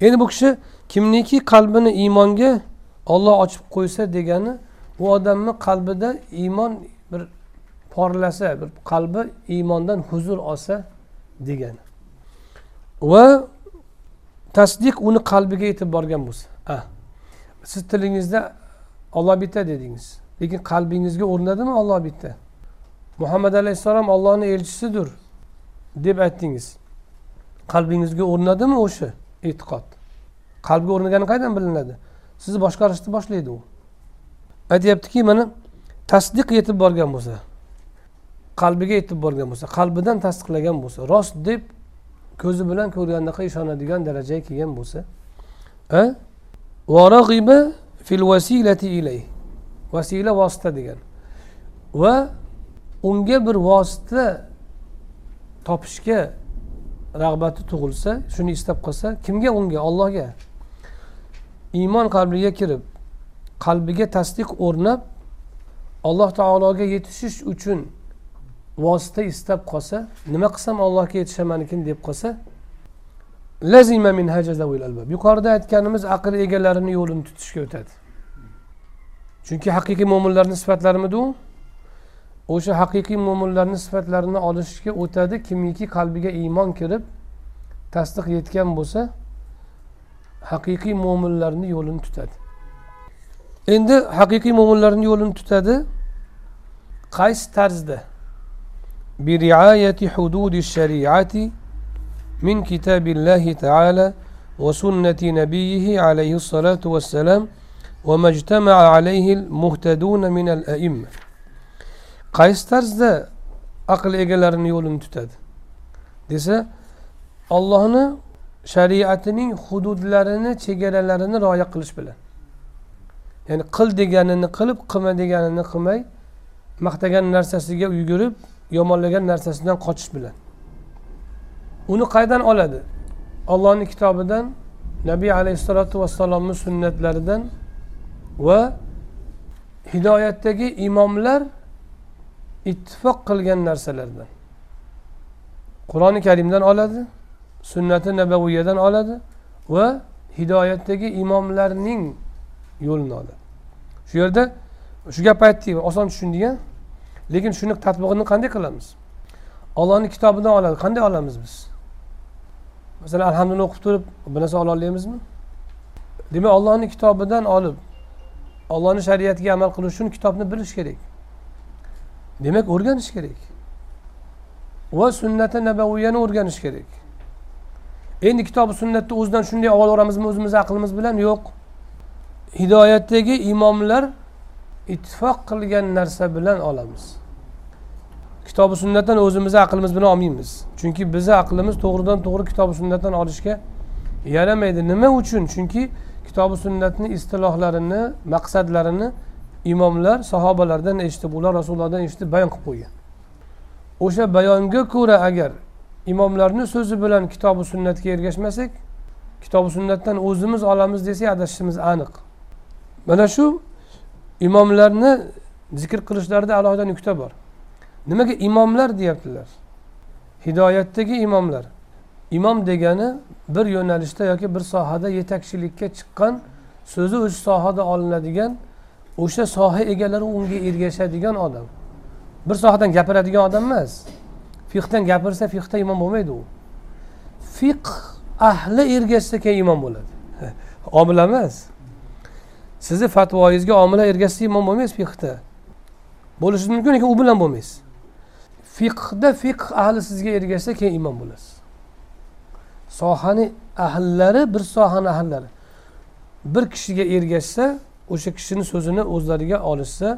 Endi bu kishi kimniki qalbini iymonga olloh ochib qo'ysa degani u odamni qalbida iymon bir porlasa bir qalbi iymondan huzur olsa degani. Va tasdiq uni qalbiga yetib borgan bo'lsa. A siz tilingizda olloh bitta dedingiz lekin qalbingizga o'rnadimi olloh bitta? Muhammad alayhissalom ollohni elchisidir deb aytdingiz. Qalbingizga o'rnadimi o'sha e'tiqod? Qalbga o'rnagani qayerdan bilinadi? Sizni boshqarishni boshlaydi u. aytyaptiki mana tasdiq yetib borgan bo'lsa qalbiga yetib borgan bo'lsa qalbidan tasdiqlagan bo'lsa rost deb ko'zi bilan ko'rgandaqa ishonadigan darajaga kelgan bo'lsa fil vasilati ilay vasila vosita degan. Va unga bir vosita topishga rag'bati tug'ilsa shuni istab qolsa kimga unga? Ollohga iymon qalbiga kirib qalbiga tasdiq o'rnab alloh taologa yetishish uchun vosita istab qolsa nima qilsam allohga yetishamanikin deb qolsa lazima min yuqorida aytganimiz aql egalarini yo'lini tutishga o'tadi. Chunki haqiqiy mo'minlarni sifatlarimidi u. O'sha haqiqiy mo'minlarni sifatlarini olishga o'tadi. Kimiki qalbiga iymon kirib tasdiq yetgan bo'lsa haqiqiy mo'minlarni yo'lini tutadi. endi haqiqiy mo'minlarni yo'lini tutadi qaysi tarzda برعاية حدود الشريعة من كتاب الله تعالى وسنة نبيه عليه الصلاة والسلام وما اجتمع عليه المهتدون من الأئمة qaysi tarzda aql egalarini yo'lini tutadi desa ollohni shariatining hududlarini chegaralarini rioya qilish bilan Ya'ni qil deganini qilib qilma deganini qilmay maqtagan narsasiga yugurib yomonlagan narsasidan qochish bilan. Uni qayerdan oladi? Ollohni kitobidan nabiy alayhissalotu vassalomni sunnatlaridan va hidoyatdagi imomlar ittifoq qilgan narsalardan. Qur'oni karimdan oladi sunnati nabaviyadan oladi va hidoyatdagi imomlarning yo'lini oladi shu yerda shu gapni aytdik oson tushundik a lekin shuni tadbiqini qanday qilamiz? Ollohni kitobidan oladi. Qanday olamiz biz? Masalan alhamdulillah o'qib turib bir narsa ola olamizmi demak ollohni kitobidan olib ollohni shariatiga amal qilish uchun kitobni bilish kerak. Demak o'rganish kerak. Va sunnati nabaviyani o'rganish kerak. Endi kitobi sunnatni o'zidan shunday olaveramizmi o'zimizni aqlimiz bilan? Yo'q. Hidoyatdagi imomlar ittifoq qilgan narsa bilan olamiz. Kitobi sunnatdan o'zimizni aqlimiz bilan olmaymiz. Chunki bizni aqlimiz to'g'ridan to'g'ri kitobi sunnatdan olishga yaramaydi. Nima uchun? Chunki kitobi sunnatni istilohlarini maqsadlarini imomlar sahobalardan eshitib ular rasulullohdan eshitib bayon qilib qo'ygan. O'sha bayonga ko'ra agar imomlarni so'zi bilan kitobi sunnatga ergashmasak kitobi sunnatdan o'zimiz olamiz desak adashishimiz aniq. Mana shu imomlarni zikr qilishlarida alohida nuqta bor. Nimaga imomlar deyaptilar? Hidoyatdagi imomlar. Imom degani bir yo'nalishda yoki bir sohada yetakchilikka chiqqan so'zi o'sha sohada olinadigan o'sha soha egalari unga ergashadigan odam. Bir sohadan gapiradigan odam emas. Fiqdan gapirsa fiqda imom bo'lmaydi u. Fiq ahli ergashsa keyin imom bo'ladi. (laughs) Omila emas. Sizni fatvoyingizga omila ergashsa imom bo'lmaysiz fiqda bo'lishi mumkin lekin u bilan bo'lmaysiz. Fiqda fiqh ahli sizga ergashsa keyin imom bo'lasiz. Sohani ahllari bir sohani ahllari bir kishiga ergashsa o'sha kishini so'zini o'zlariga olishsa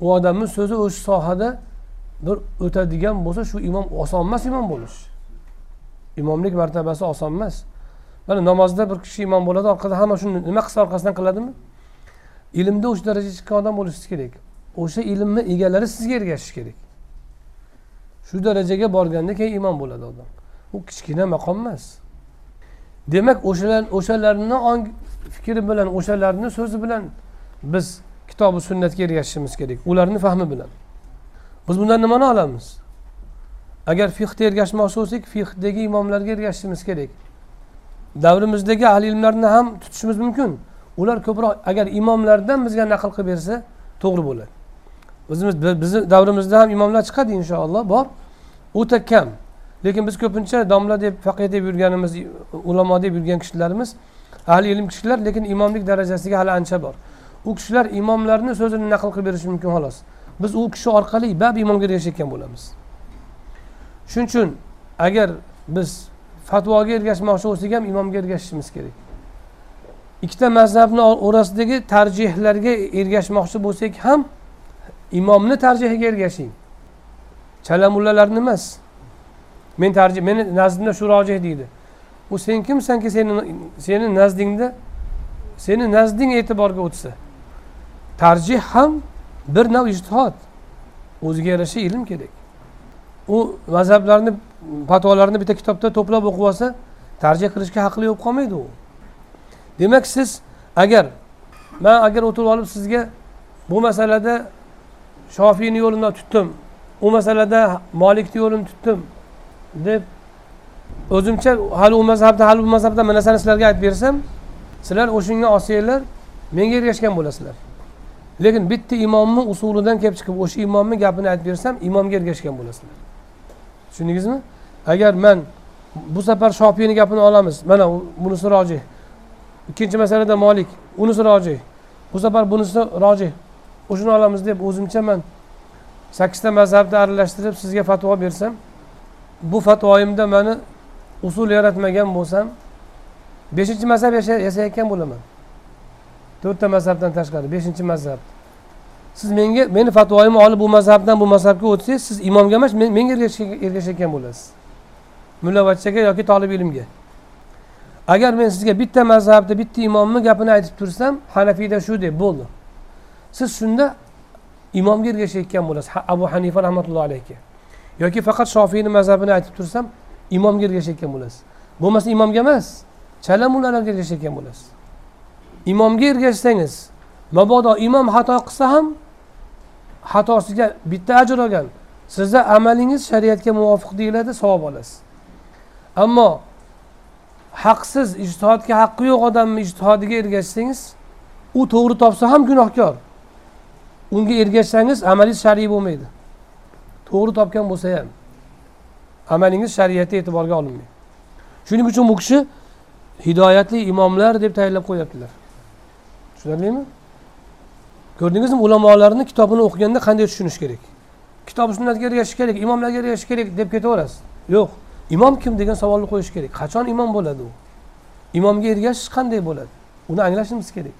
u odamni so'zi o'sha sohada bir o'tadigan bo'lsa shu imom oson emas imom bo'lish. Imomlik martabasi oson emas. Mana namozda bir kishi imom bo'ladi orqada hamma shuni nima qilsa orqasidan qiladimi? Ilmda o'sha darajaga chiqqan odam bo'lishingiz kerak. O'sha ilmni egalari sizga ergashishi kerak. Shu darajaga borganda keyin imom bo'ladi odam. U kichkina maqom emas. Demak o'shalar o'shalarni fikri bilan o'shalarni so'zi bilan biz kitobi sunnatga ergashishimiz kerak ularni fahmi bilan. Biz bundan nimani olamiz? Agar fiqga ergashmoqchi bo'lsak fihdagi imomlarga ergashishimiz kerak. Davrimizdagi ahli ilmlarni ham tutishimiz mumkin. Ular ko'proq agar imomlardan bizga naql qilib bersa to'g'ri bo'ladi. O'zimiz bizni davrimizda ham imomlar chiqadi inshaalloh bor. O'ta kam. Lekin biz ko'pincha domla deb faqih deb yurganimiz ulamo deb yurgan kishilarimiz ahli ilm kishilar lekin imomlik darajasiga hali ancha bor. U kishilar imomlarni so'zini naql qilib berishi mumkin xolos. Biz u kishi orqali bab imomga ergashayotgan bo'lamiz. Shuning uchun agar biz fatvoga ergashmoqchi bo'lsak ham imomga ergashishimiz kerak. Ikkita mazhabni orasidagi tarjihlarga ergashmoqchi bo'lsak ham imomni tarjihiga ergashing. Chala mullalarni emas. Men tarjih meni nazdimda shu rojih deydi. U sen kimsanki seni seni nazdingda seni nazding e'tiborga o'tsa tarjih ham bir nav ijtihod. O'ziga yarasha ilm kerak. U mazhablarni fatvolarni bitta kitobda to'plab o'qib olsa tarjih qilishga haqli bo'lib qolmaydi u. Demak siz agar man agar o'tirib olib sizga bu masalada shofiyni yo'lini tutdim u masalada molikni yo'lini tutdim deb o'zimcha hali u mazhabda hali bu mazhabda mana narsani sizlarga aytib bersam sizlar o'shanga olsanglar menga ergashgan bo'lasizlar. Lekin bitta imomni usulidan kelib chiqib o'sha imomni gapini aytib bersam imomga ergashgan bo'lasizlar. Tushundingizmi? Agar man bu safar shofiyni gapini olamiz. Mana bunisi rojih ikkinchi masalada molik unisi rojih bu safar bunisi rojih o'shani olamiz deb o'zimcha man sakkizta mazhabni aralashtirib sizga fatvo bersam bu fatvoyimda mani usul yaratmagan bo'lsam beshinchi mazhab yasayotgan bo'laman. To'rtta mazhabdan tashqari beshinchi mazhab. Siz menga meni fatvoyimni olib bu mazhabdan bu mazhabga o'tsangiz siz imomga emas menga ergashayotgan bo'lasiz. Mullavachchaga yoki tolib ilmga. Agar men sizga bitta mazhabni bitta imomni gapini aytib tursam hanafiyda shu deb bo'ldi. Siz shunda imomga ergashayotgan bo'lasiz. Abu hanifa rahmatullohi alayhi. Yoki faqat shofiyni mazhabini aytib tursam imomga ergashayotgan bo'lasiz. Bo'lmasa imomga emas chala mullalarga ergashayotgan bo'lasiz. Imomga ergashsangiz mabodo imom xato qilsa ham xatosiga bitta ajr olgan. Sizni amalingiz shariatga muvofiq deyiladi savob olasiz. Ammo haqsiz ijtihodga haqqi yo'q odamni ijtihodiga ergashsangiz u to'g'ri topsa ham gunohkor. Unga ergashsangiz amalingiz shar'iy bo'lmaydi. To'g'ri topgan bo'lsa ham amalingiz shariatda e'tiborga olinmaydi. Shuning uchun bu kishi hidoyatli imomlar deb tayinlab qo'yyaptilar tushunarlimi? Ko'rdingizmi ulamolarni kitobini o'qiganda qanday tushunish kerak? Kitob sunnatga ergashish kerak imomlarga ergashish kerak deb ketaverasiz. Yo'q. Imom kim degan savolni qo'yish kerak? Qachon imom bo'ladi u? Imomga ergashish qanday bo'ladi? Uni anglashimiz kerak.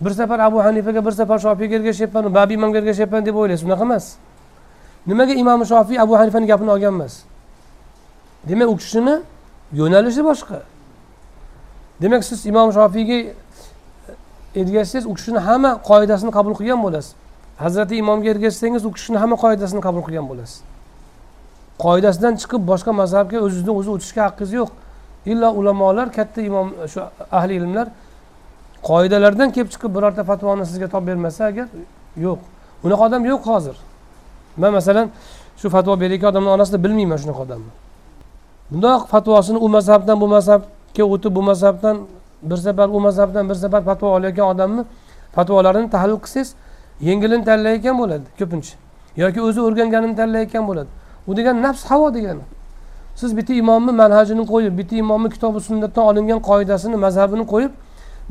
Bir safar abu hanifaga bir safar shofiyga ergashyapman babi imomga ergashyapman deb o'ylaysiz unaqa emas. Nimaga imom shofiy abu hanifani gapini olgan emas? Demak u kishini yo'nalishi boshqa. Demak siz imom shofiyga ergashsangiz u kishini hamma qoidasini qabul qilgan bo'lasiz. Hazrati imomga ergashsangiz u kishini hamma qoidasini qabul qilgan bo'lasiz. Qoidasidan chiqib boshqa mazhabga o'zizni o'zi o'tishga haqqingiz yo'q. Illo ulamolar katta imom shu ahli ilmlar qoidalardan kelib chiqib birorta fatvoni sizga topib bermasa agar yo'q. Unaqa odam yo'q hozir. Man masalan shu fatvo berayotgan odamni onasini bilmayman shunaqa odamni. Bundoq fatvosini u mazhabdan bu mazhabga o'tib bu mazhabdan bir safar u mazhabdan bir safar fatvo olayotgan odamni fatvolarini tahlil qilsangiz yengilini tanlayotgan bo'ladi ko'pincha. Yoki o'zi o'rganganini tanlayotgan bo'ladi. U degani nafs havo degani siz bitta imomni manhajini qo'yib bitta imomni kitobi sunnatdan olingan qoidasini mazhabini qo'yib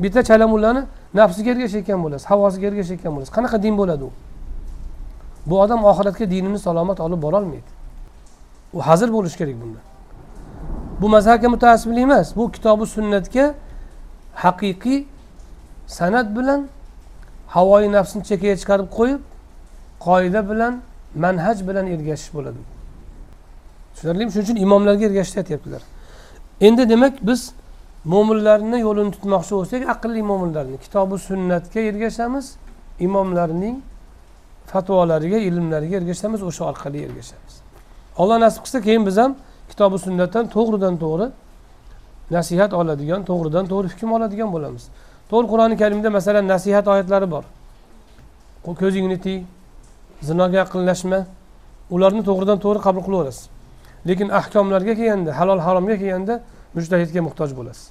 bitta chalamullani nafsiga ergashayotgan bo'lasiz havosiga ergashayotgan bo'lasiz. Qanaqa din bo'ladi u? Bu odam oxiratga dinini salomat olib borolmaydi u hazir bo'lishi kerak bunda. Bu mazhabga mutaassiblik emas bu kitobi sunnatga haqiqiy san'at bilan havoyi nafsini chekkaga chiqarib qo'yib qoida bilan manhaj bilan ergashish bo'ladi. Tushunarlimi shuning uchun imomlarga ergashishni aytyaptilar. Endi demak biz mo'minlarni yo'lini tutmoqchi bo'lsak aqlli mo'minlarni kitobi sunnatga ergashamiz imomlarning fatvolariga ilmlariga ergashamiz o'sha orqali ergashamiz. Alloh nasib qilsa keyin biz ham kitobi sunnatdan to'g'ridan to'g'ri nasihat oladigan to'g'ridan to'g'ri hukm oladigan bo'lamiz. To'g'ri qur'oni karimda masalan nasihat oyatlari bor. Ko'zingni tiy zinoga yaqinlashma ularni to'g'ridan to'g'ri qabul qilaverasiz. lekin ahkomlarga kelganda halol haromga kelganda mujtahidga muhtoj bo'lasiz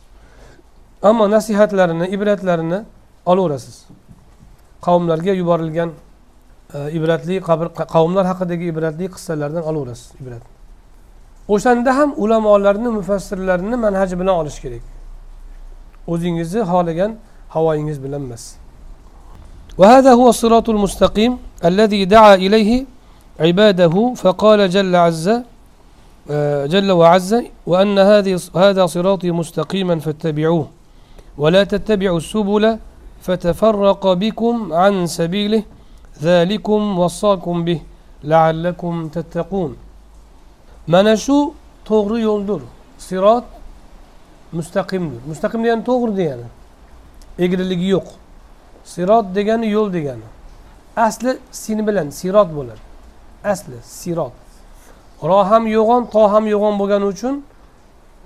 ammo nasihatlarini ibratlarini olaverasiz qavmlarga yuborilgan e, ibratli qavmlar haqidagi ibratli qissalardan olaverasiz ibrat o'shanda ham ulamolarni mufassirlarni manhaji bilan olish kerak o'zingizni xohlagan havoyingiz bilan emas وهذا هو الصراط المستقيم الذي دعا إليه عباده فقال جل عز جل وعز وأن هذه هذا صراطي مستقيما فاتبعوه ولا تتبعوا السبل فتفرق بكم عن سبيله ذلكم وصاكم به لعلكم تتقون. منشو توغري يولدر صراط مستقيم. مستقيم يعني توغر ديانا أنا اللي جيوق صراط دي يول دي أصل سين بلن صراط بولر أصل صراط. Ro ham yo'g'on to ham yo'g'on bo'lgani uchun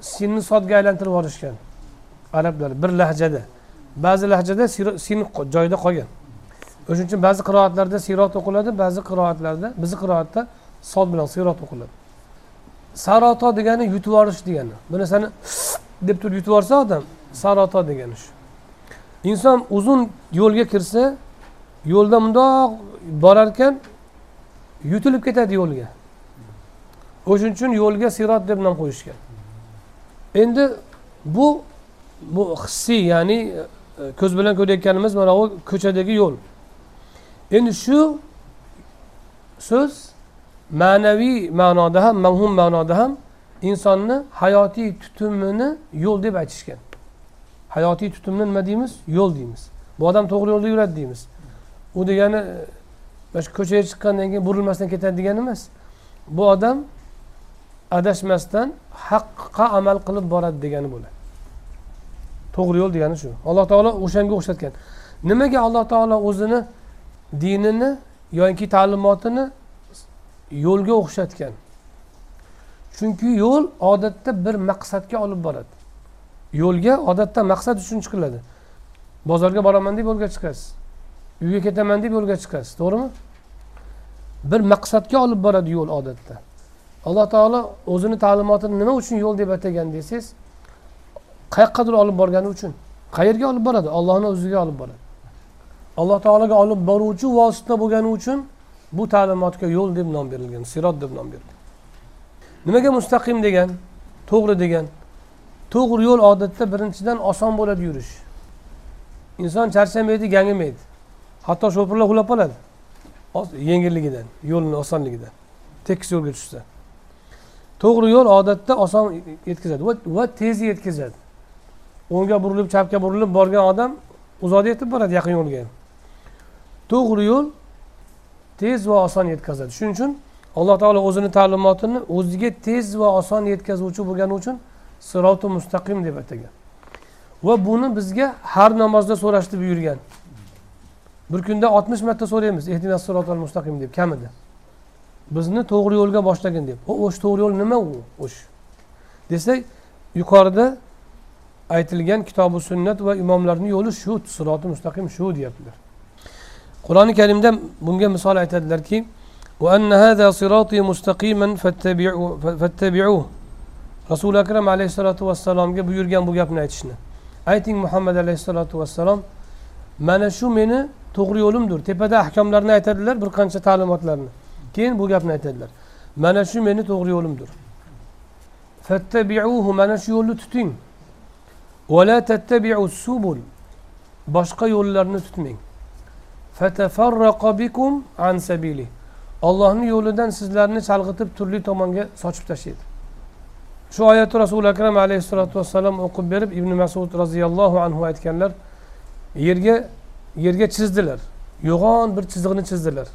sinni sodga aylantirib yuborishgan. Arablar bir lahjada. Ba'zi lahjada sin joyida qolgan. O'shaning uchun ba'zi qiroatlarda sirot o'qiladi ba'zi qiroatlarda bizni qiroatda sod bilan sirot o'qiladi saroto degani yutib yuborish degani. Bir narsani (sniffs) deb turib yutib yuborsa odam saroto degani shu. Inson uzun yo'lga kirsa yo'lda mundoq borarkan yutilib ketadi yo'lga. O'shaning uchun yo'lga sirot deb nom qo'yishgan. Endi bu bu hissiy ya'ni e, ko'z bilan ko'rayotganimiz mana bu ko'chadagi yo'l. Endi shu so'z ma'naviy ma'noda ham mavhum ma'noda ham insonni hayotiy tutumini yo'l deb aytishgan. Hayotiy tutumni nima deymiz? Yo'l deymiz. Bu odam to'g'ri yo'lda yuradi deymiz. U degani e, mana shu ko'chaga chiqqandan keyin burilmasdan ketadi degani emas. Bu odam adashmasdan haqqa amal qilib boradi degani bo'ladi. To'g'ri yo'l degani shu. Alloh taolo o'shanga o'xshatgan. Nimaga alloh taolo o'zini dinini yoki ta'limotini yo'lga o'xshatgan? Chunki yo'l odatda bir maqsadga olib boradi. Yo'lga odatda maqsad uchun chiqiladi. Bozorga boraman deb yo'lga chiqasiz. Uyga ketaman deb yo'lga chiqasiz. To'g'rimi? Bir maqsadga olib boradi yo'l odatda. Alloh taolo o'zini ta'limotini nima uchun yo'l deb atagan desangiz qayoqqadir olib borgani uchun qayerga olib boradi? Ollohni o'ziga olib boradi. Alloh taologa olib boruvchi vosita bo'lgani uchun bu ta'limotga yo'l deb nom berilgan sirot deb nom berilgan. Nimaga mustaqim degan to'g'ri degan to'g'ri yo'l odatda birinchidan oson bo'ladi yurish. Inson charchamaydi gangimaydi hatto sho'pirlar uxlab qoladi yengilligidan yo'lni osonligidan tekis yo'lga tushsa. To'g'ri yo'l odatda oson yetkazadi va tez yetkazadi. O'ngga burilib chapga burilib borgan odam uzoqda yetib boradi yaqin yo'lga. To'g'ri yo'l tez va oson yetkazadi. Shuning uchun alloh taolo o'zini ta'limotini o'ziga tez va oson yetkazuvchi bo'lgani uchun siroti mustaqim deb atagan. Va buni bizga har namozda so'rashni buyurgan. Bir kunda oltmish marta so'raymiz mustaqim deb kamida. Bizni to'g'ri yo'lga boshlagin deb. O'sha to'g'ri yo'l nima u? O'sha desak yuqorida aytilgan kitobi sunnat va imomlarni yo'li shu siroti mustaqim shu deyaptilar. Qur'oni karimda bunga misol aytadilarki rasuli akram alayhissalotu vassalomga buyurgan bu gapni aytishni. Ayting muhammad alayhissalotu vassalom mana shu meni to'g'ri yo'limdir. Tepada ahkomlarni aytadilar bir qancha ta'limotlarni. Keyin bu gapni aytadilar. Mana shu meni to'g'ri yo'limdir. Fattabiuhu mana shu yo'lni tuting. Vala tattabiu subul boshqa yo'llarni tutmang. Fatafarraqa bikum an sabili. Ollohni yo'lidan sizlarni chalg'itib turli tomonga sochib tashlaydi. Shu oyatni rasuli akram alayhissalotu vassalom o'qib berib ibn masud roziyallohu anhu aytganlar yerga yerga chizdilar yo'g'on bir chiziqni chizdilar.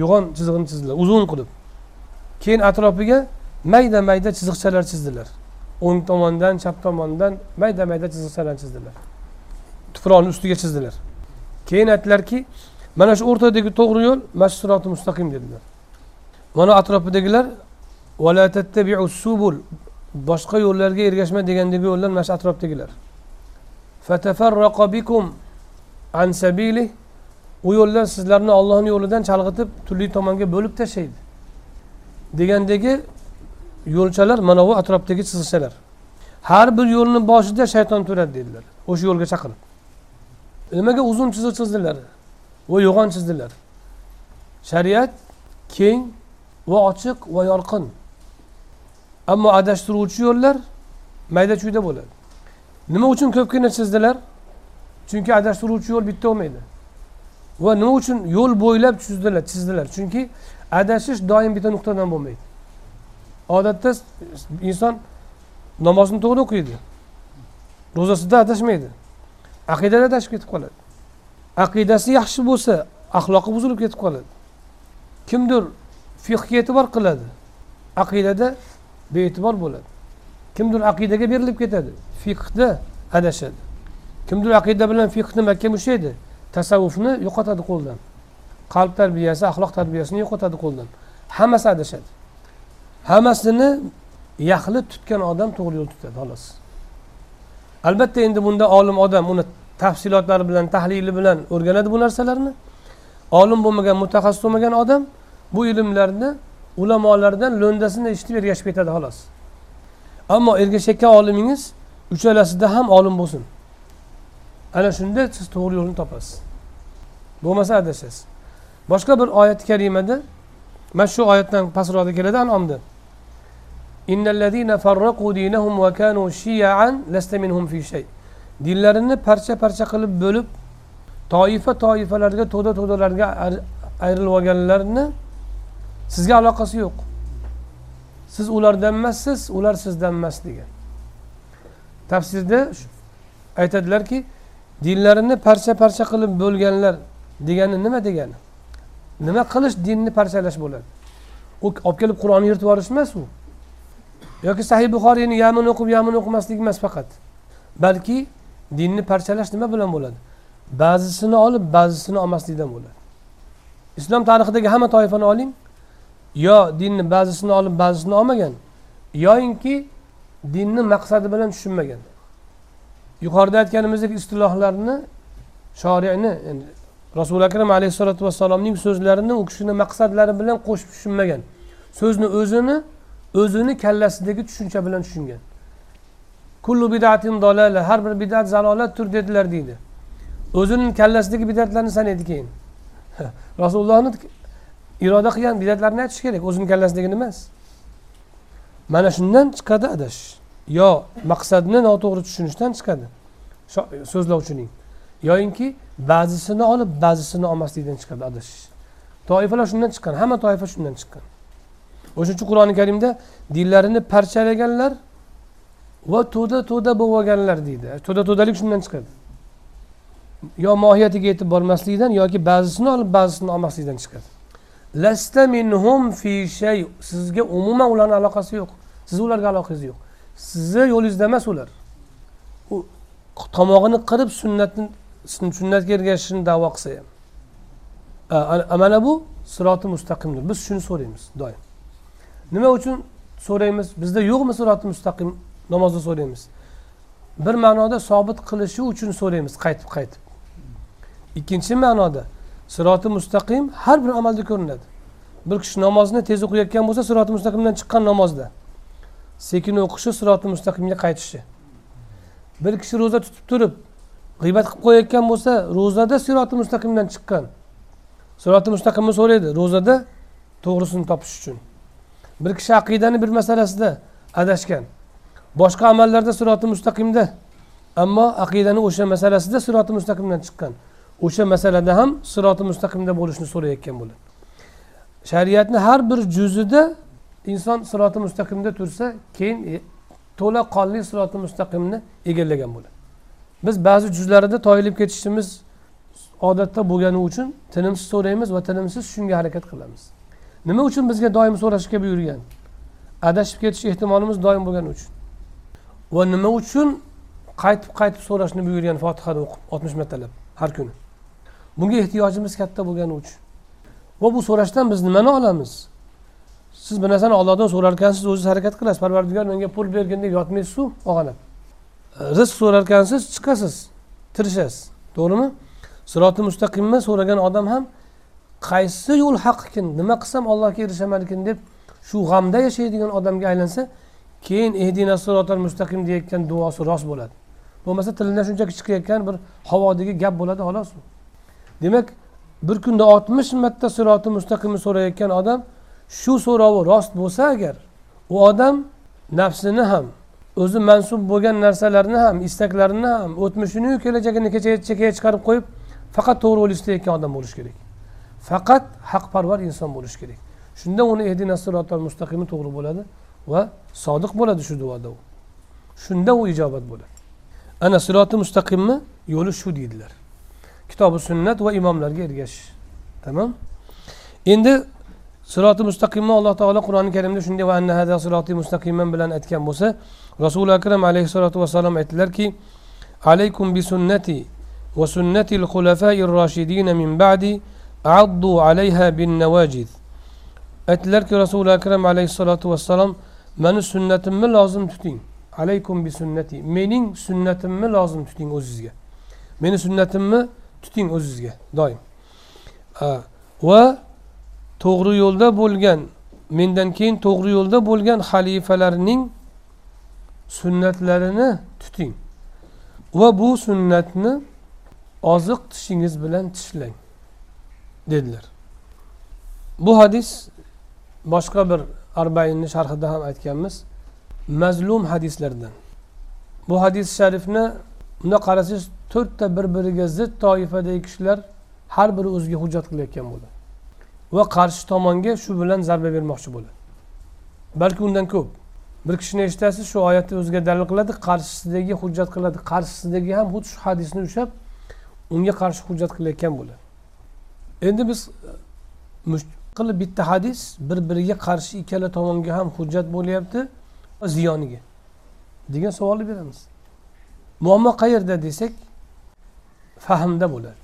Yo'g'on chizig'ini chizdilar uzun qilib. Keyin atrofiga mayda mayda chiziqchalar chizdilar. O'ng tomondan chap tomondan mayda mayda chiziqchalarni chizdilar. Tuproqni ustiga chizdilar. Keyin aytdilarki mana shu o'rtadagi to'g'ri yo'l mashsiroti mustaqim dedilar. Mana atrofidagilar subul boshqa yo'llarga ergashma degandagi yo'llar mana shu atrofdagilar bikum an sabili u yo'llar sizlarni ollohni yo'lidan chalg'itib turli tomonga bo'lib tashlaydi. Degandagi yo'lchalar mana bu atrofdagi chiziqchalar har bir yo'lni boshida shayton turadi dedilar. O'sha yo'lga chaqirib. Nimaga uzun chiziq chizdilar va yo'g'on chizdilar? Shariat keng va ochiq va yorqin. Ammo adashtiruvchi yo'llar mayda chuyda bo'ladi. Nima uchun ko'pgina chizdilar? Chunki adashtiruvchi yo'l bitta bo'lmaydi. Va nima uchun yo'l bo'ylab chizdilar chizdilar? Chunki adashish doim bitta nuqtadan bo'lmaydi. Odatda inson namozni to'g'ri o'qiydi ro'zasida adashmaydi aqidada adashib ketib qoladi. Aqidasi yaxshi bo'lsa axloqi buzilib ketib qoladi. Kimdir fiqga e'tibor qiladi aqidada bee'tibor bo'ladi. Kimdir aqidaga berilib ketadi fiqda adashadi. Kimdir aqida bilan fiqni makka mushlaydi tasavvufni yo'qotadi qo'ldan. Qalb tarbiyasi axloq tarbiyasini yo'qotadi qo'ldan. Hammasi adashadi. Hammasini yaxli tutgan odam to'g'ri yo'l tutadi xolos. Albatta endi bunda olim odam uni tafsilotlari bilan tahlili bilan o'rganadi bu narsalarni. Olim bo'lmagan mutaxassis bo'lmagan odam bu ilmlarni ulamolardan lo'ndasini eshitib ergashib ketadi xolos. Ammo ergashayotgan olimingiz uchalasida ham olim bo'lsin. Ana shunda siz to'g'ri yo'lni topasiz. Bo'lmasa adashasiz. Boshqa bir oyati karimada mana shu oyatdan pastroqda keladi anomda. Dinlarini parcha parcha qilib bo'lib toifa toifalarga to'da to'dalarga ayrilib olganlarni sizga aloqasi yo'q. Siz ulardan emassiz ular sizdan emas degan. Tafsirda aytadilarki dinlarini parcha parcha qilib bo'lganlar degani nima degani? Nima qilish dinni parchalash bo'ladi? U olib kelib qur'onni yirtib yuborish emas u. Yoki sahih buxoriyni yamin o'qib yamin o'qimaslik emas faqat. Balki dinni parchalash nima bilan bo'ladi? Ba'zisini olib ba'zisini olmaslikdan bo'ladi. Islom tarixidagi hamma toifani oling. Yo dinni ba'zisini olib ba'zisini olmagan yoyinki dinni maqsadi bilan tushunmagan. Yuqorida aytganimizdek istilohlarni shoriyni yani rasuli akram alayhissalotu vassalomning so'zlarini u kishini maqsadlari bilan qo'shib tushunmagan. So'zni o'zini o'zini kallasidagi tushuncha bilan tushungan. Kullu bidatin dolala har bir bidat zalolatdir dedilar deydi. O'zini kallasidagi bidatlarni sanaydi keyin. (laughs) Rasulullohni iroda qilgan bidatlarni aytish kerak o'zini kallasidagini emas. Mana shundan chiqadi adash. Yo maqsadni noto'g'ri tushunishdan chiqadi. So'zlovchining yoyinki ba'zisini olib ba'zisini olmaslikdan chiqadi adashish. Toifalar shundan chiqqan hamma toifa shundan chiqqan. O'shaning uchun qur'oni karimda dinlarini parchalaganlar va to'da to'da bo'lib olganlar deydi. To'da to'dalik shundan chiqadi. Yo mohiyatiga yetib bormaslikdan yoki ba'zisini olib ba'zisini olmaslikdan chiqadi. Lasta minhum fi shay sizga umuman ularni aloqasi yo'q. Sizni ularga aloqangiz yo'q. Sizni yo'lingizda emas ular. U tomog'ini qirib sunnatni sunnatga ergashishini davo qilsa ham. Mana bu siroti mustaqimdir. Biz shuni so'raymiz doim. Nima uchun so'raymiz? Bizda yo'qmi siroti mustaqim? Namozda so'raymiz. Bir ma'noda sobit qilishi uchun so'raymiz qaytib qaytib. Ikkinchi ma'noda siroti mustaqim har bir amalda ko'rinadi. Bir kishi namozni tez o'qiyotgan bo'lsa siroti mustaqimdan chiqqan namozda. Sekin o'qishi siroti mustaqimga qaytishi. Bir kishi ro'za tutib turib g'iybat qilib qo'yayotgan bo'lsa ro'zada siroti mustaqimdan chiqqan. Siroti mustaqimni so'raydi ro'zada to'g'risini topish uchun. Bir kishi aqidani bir masalasida adashgan. Boshqa amallarda siroti mustaqimda ammo aqidani o'sha masalasida siroti mustaqimdan chiqqan. O'sha masalada ham siroti mustaqimda bo'lishni so'rayotgan bo'ladi. Shariatni har bir juzida inson siroti mustaqimda tursa keyin e, to'la qonli siroti mustaqimni egallagan bo'ladi. Biz ba'zi juzlarida toyilib ketishimiz odatda bo'lgani uchun tinimsiz so'raymiz va tinimsiz shunga harakat qilamiz. Nima uchun bizga doim so'rashga buyurgan adashib ketish ehtimolimiz doim bo'lgani uchun. Va nima uchun qaytib qaytib so'rashni buyurgan fotihani o'qib oltmish martalab har kuni? Bunga ehtiyojimiz katta bo'lgani uchun. Va bu so'rashdan biz nimani olamiz? Siz bir narsani ollohdan so'rarkansiz o'zingiz harakat qilasiz. Parvardigor menga pul bergin deb yotmaysizu og'anab rizq so'rarkansiz chiqasiz tirishasiz. To'g'rimi? Siroti mustaqimni so'ragan odam ham qaysi yo'l haq ekan nima qilsam allohga erishaman ekan deb shu g'amda yashaydigan odamga aylansa keyin ehdina sirotal mustaqim deyayotgan duosi rost bo'ladi. Bo'lmasa tilidan shunchaki chiqayotgan bir havodagi gap bo'ladi xolos. Demak bir kunda oltmish marta siroti mustaqimni so'rayotgan odam shu so'rovi rost bo'lsa agar u odam nafsini ham o'zi mansub bo'lgan narsalarni ham istaklarini ham o'tmishini kelajagini chekkaga chiqarib qo'yib faqat to'g'ri yo'l istayotgan odam bo'lishi kerak. Faqat haqparvar inson bo'lishi kerak. Shunda uni ehdina sirotal mustaqimi to'g'ri bo'ladi va sodiq bo'ladi shu duoda u. Shunda u ijobat bo'ladi. Ana siroti mustaqimni yo'li shu deydilar. Kitobi sunnat va imomlarga ergashish tamom endi siroti mustaqimni alloh taolo qur'oni karimda shunday va anna hada siroti mustaqiman bilan aytgan bo'lsa rasuli akram alayhissalotu vassalom aytdilarki alaykum bi sunnati va sunnati xulafai roshidina min ba'di addu alayha bin navajid aytdilarki rasuli akram alayhissalotu vassalom mani sunnatimni lozim tuting. Alaykum bi sunnati. Mening sunnatimni lozim tuting o'zizga. Meni sunnatimni tuting o'zizga. Doim. Va to'g'ri yo'lda bo'lgan mendan keyin to'g'ri yo'lda bo'lgan xalifalarning sunnatlarini tuting va bu sunnatni oziq tishingiz bilan tishlang dedilar. Bu hadis boshqa bir arbainni sharhida ham aytganmiz mazlum hadislardan. Bu hadis sharifni bunda qarasangiz to'rtta bir biriga zid toifadagi kishilar har biri o'ziga hujjat qilayotgan bo'ladi. Va qarshi tomonga shu bilan zarba bermoqchi bo'ladi. Balki undan ko'p. Bir kishini eshitasiz shu oyatni o'ziga dalil qiladi qarshisidagi hujjat qiladi. Qarshisidagi ham xuddi shu hadisni ushlab unga qarshi hujjat qilayotgan bo'ladi. Endi biz e, qilib bitta hadis bir biriga qarshi ikkala tomonga ham hujjat bo'lyapti ziyoniga degan savolni beramiz. Muammo qayerda desak fahmda bo'ladi.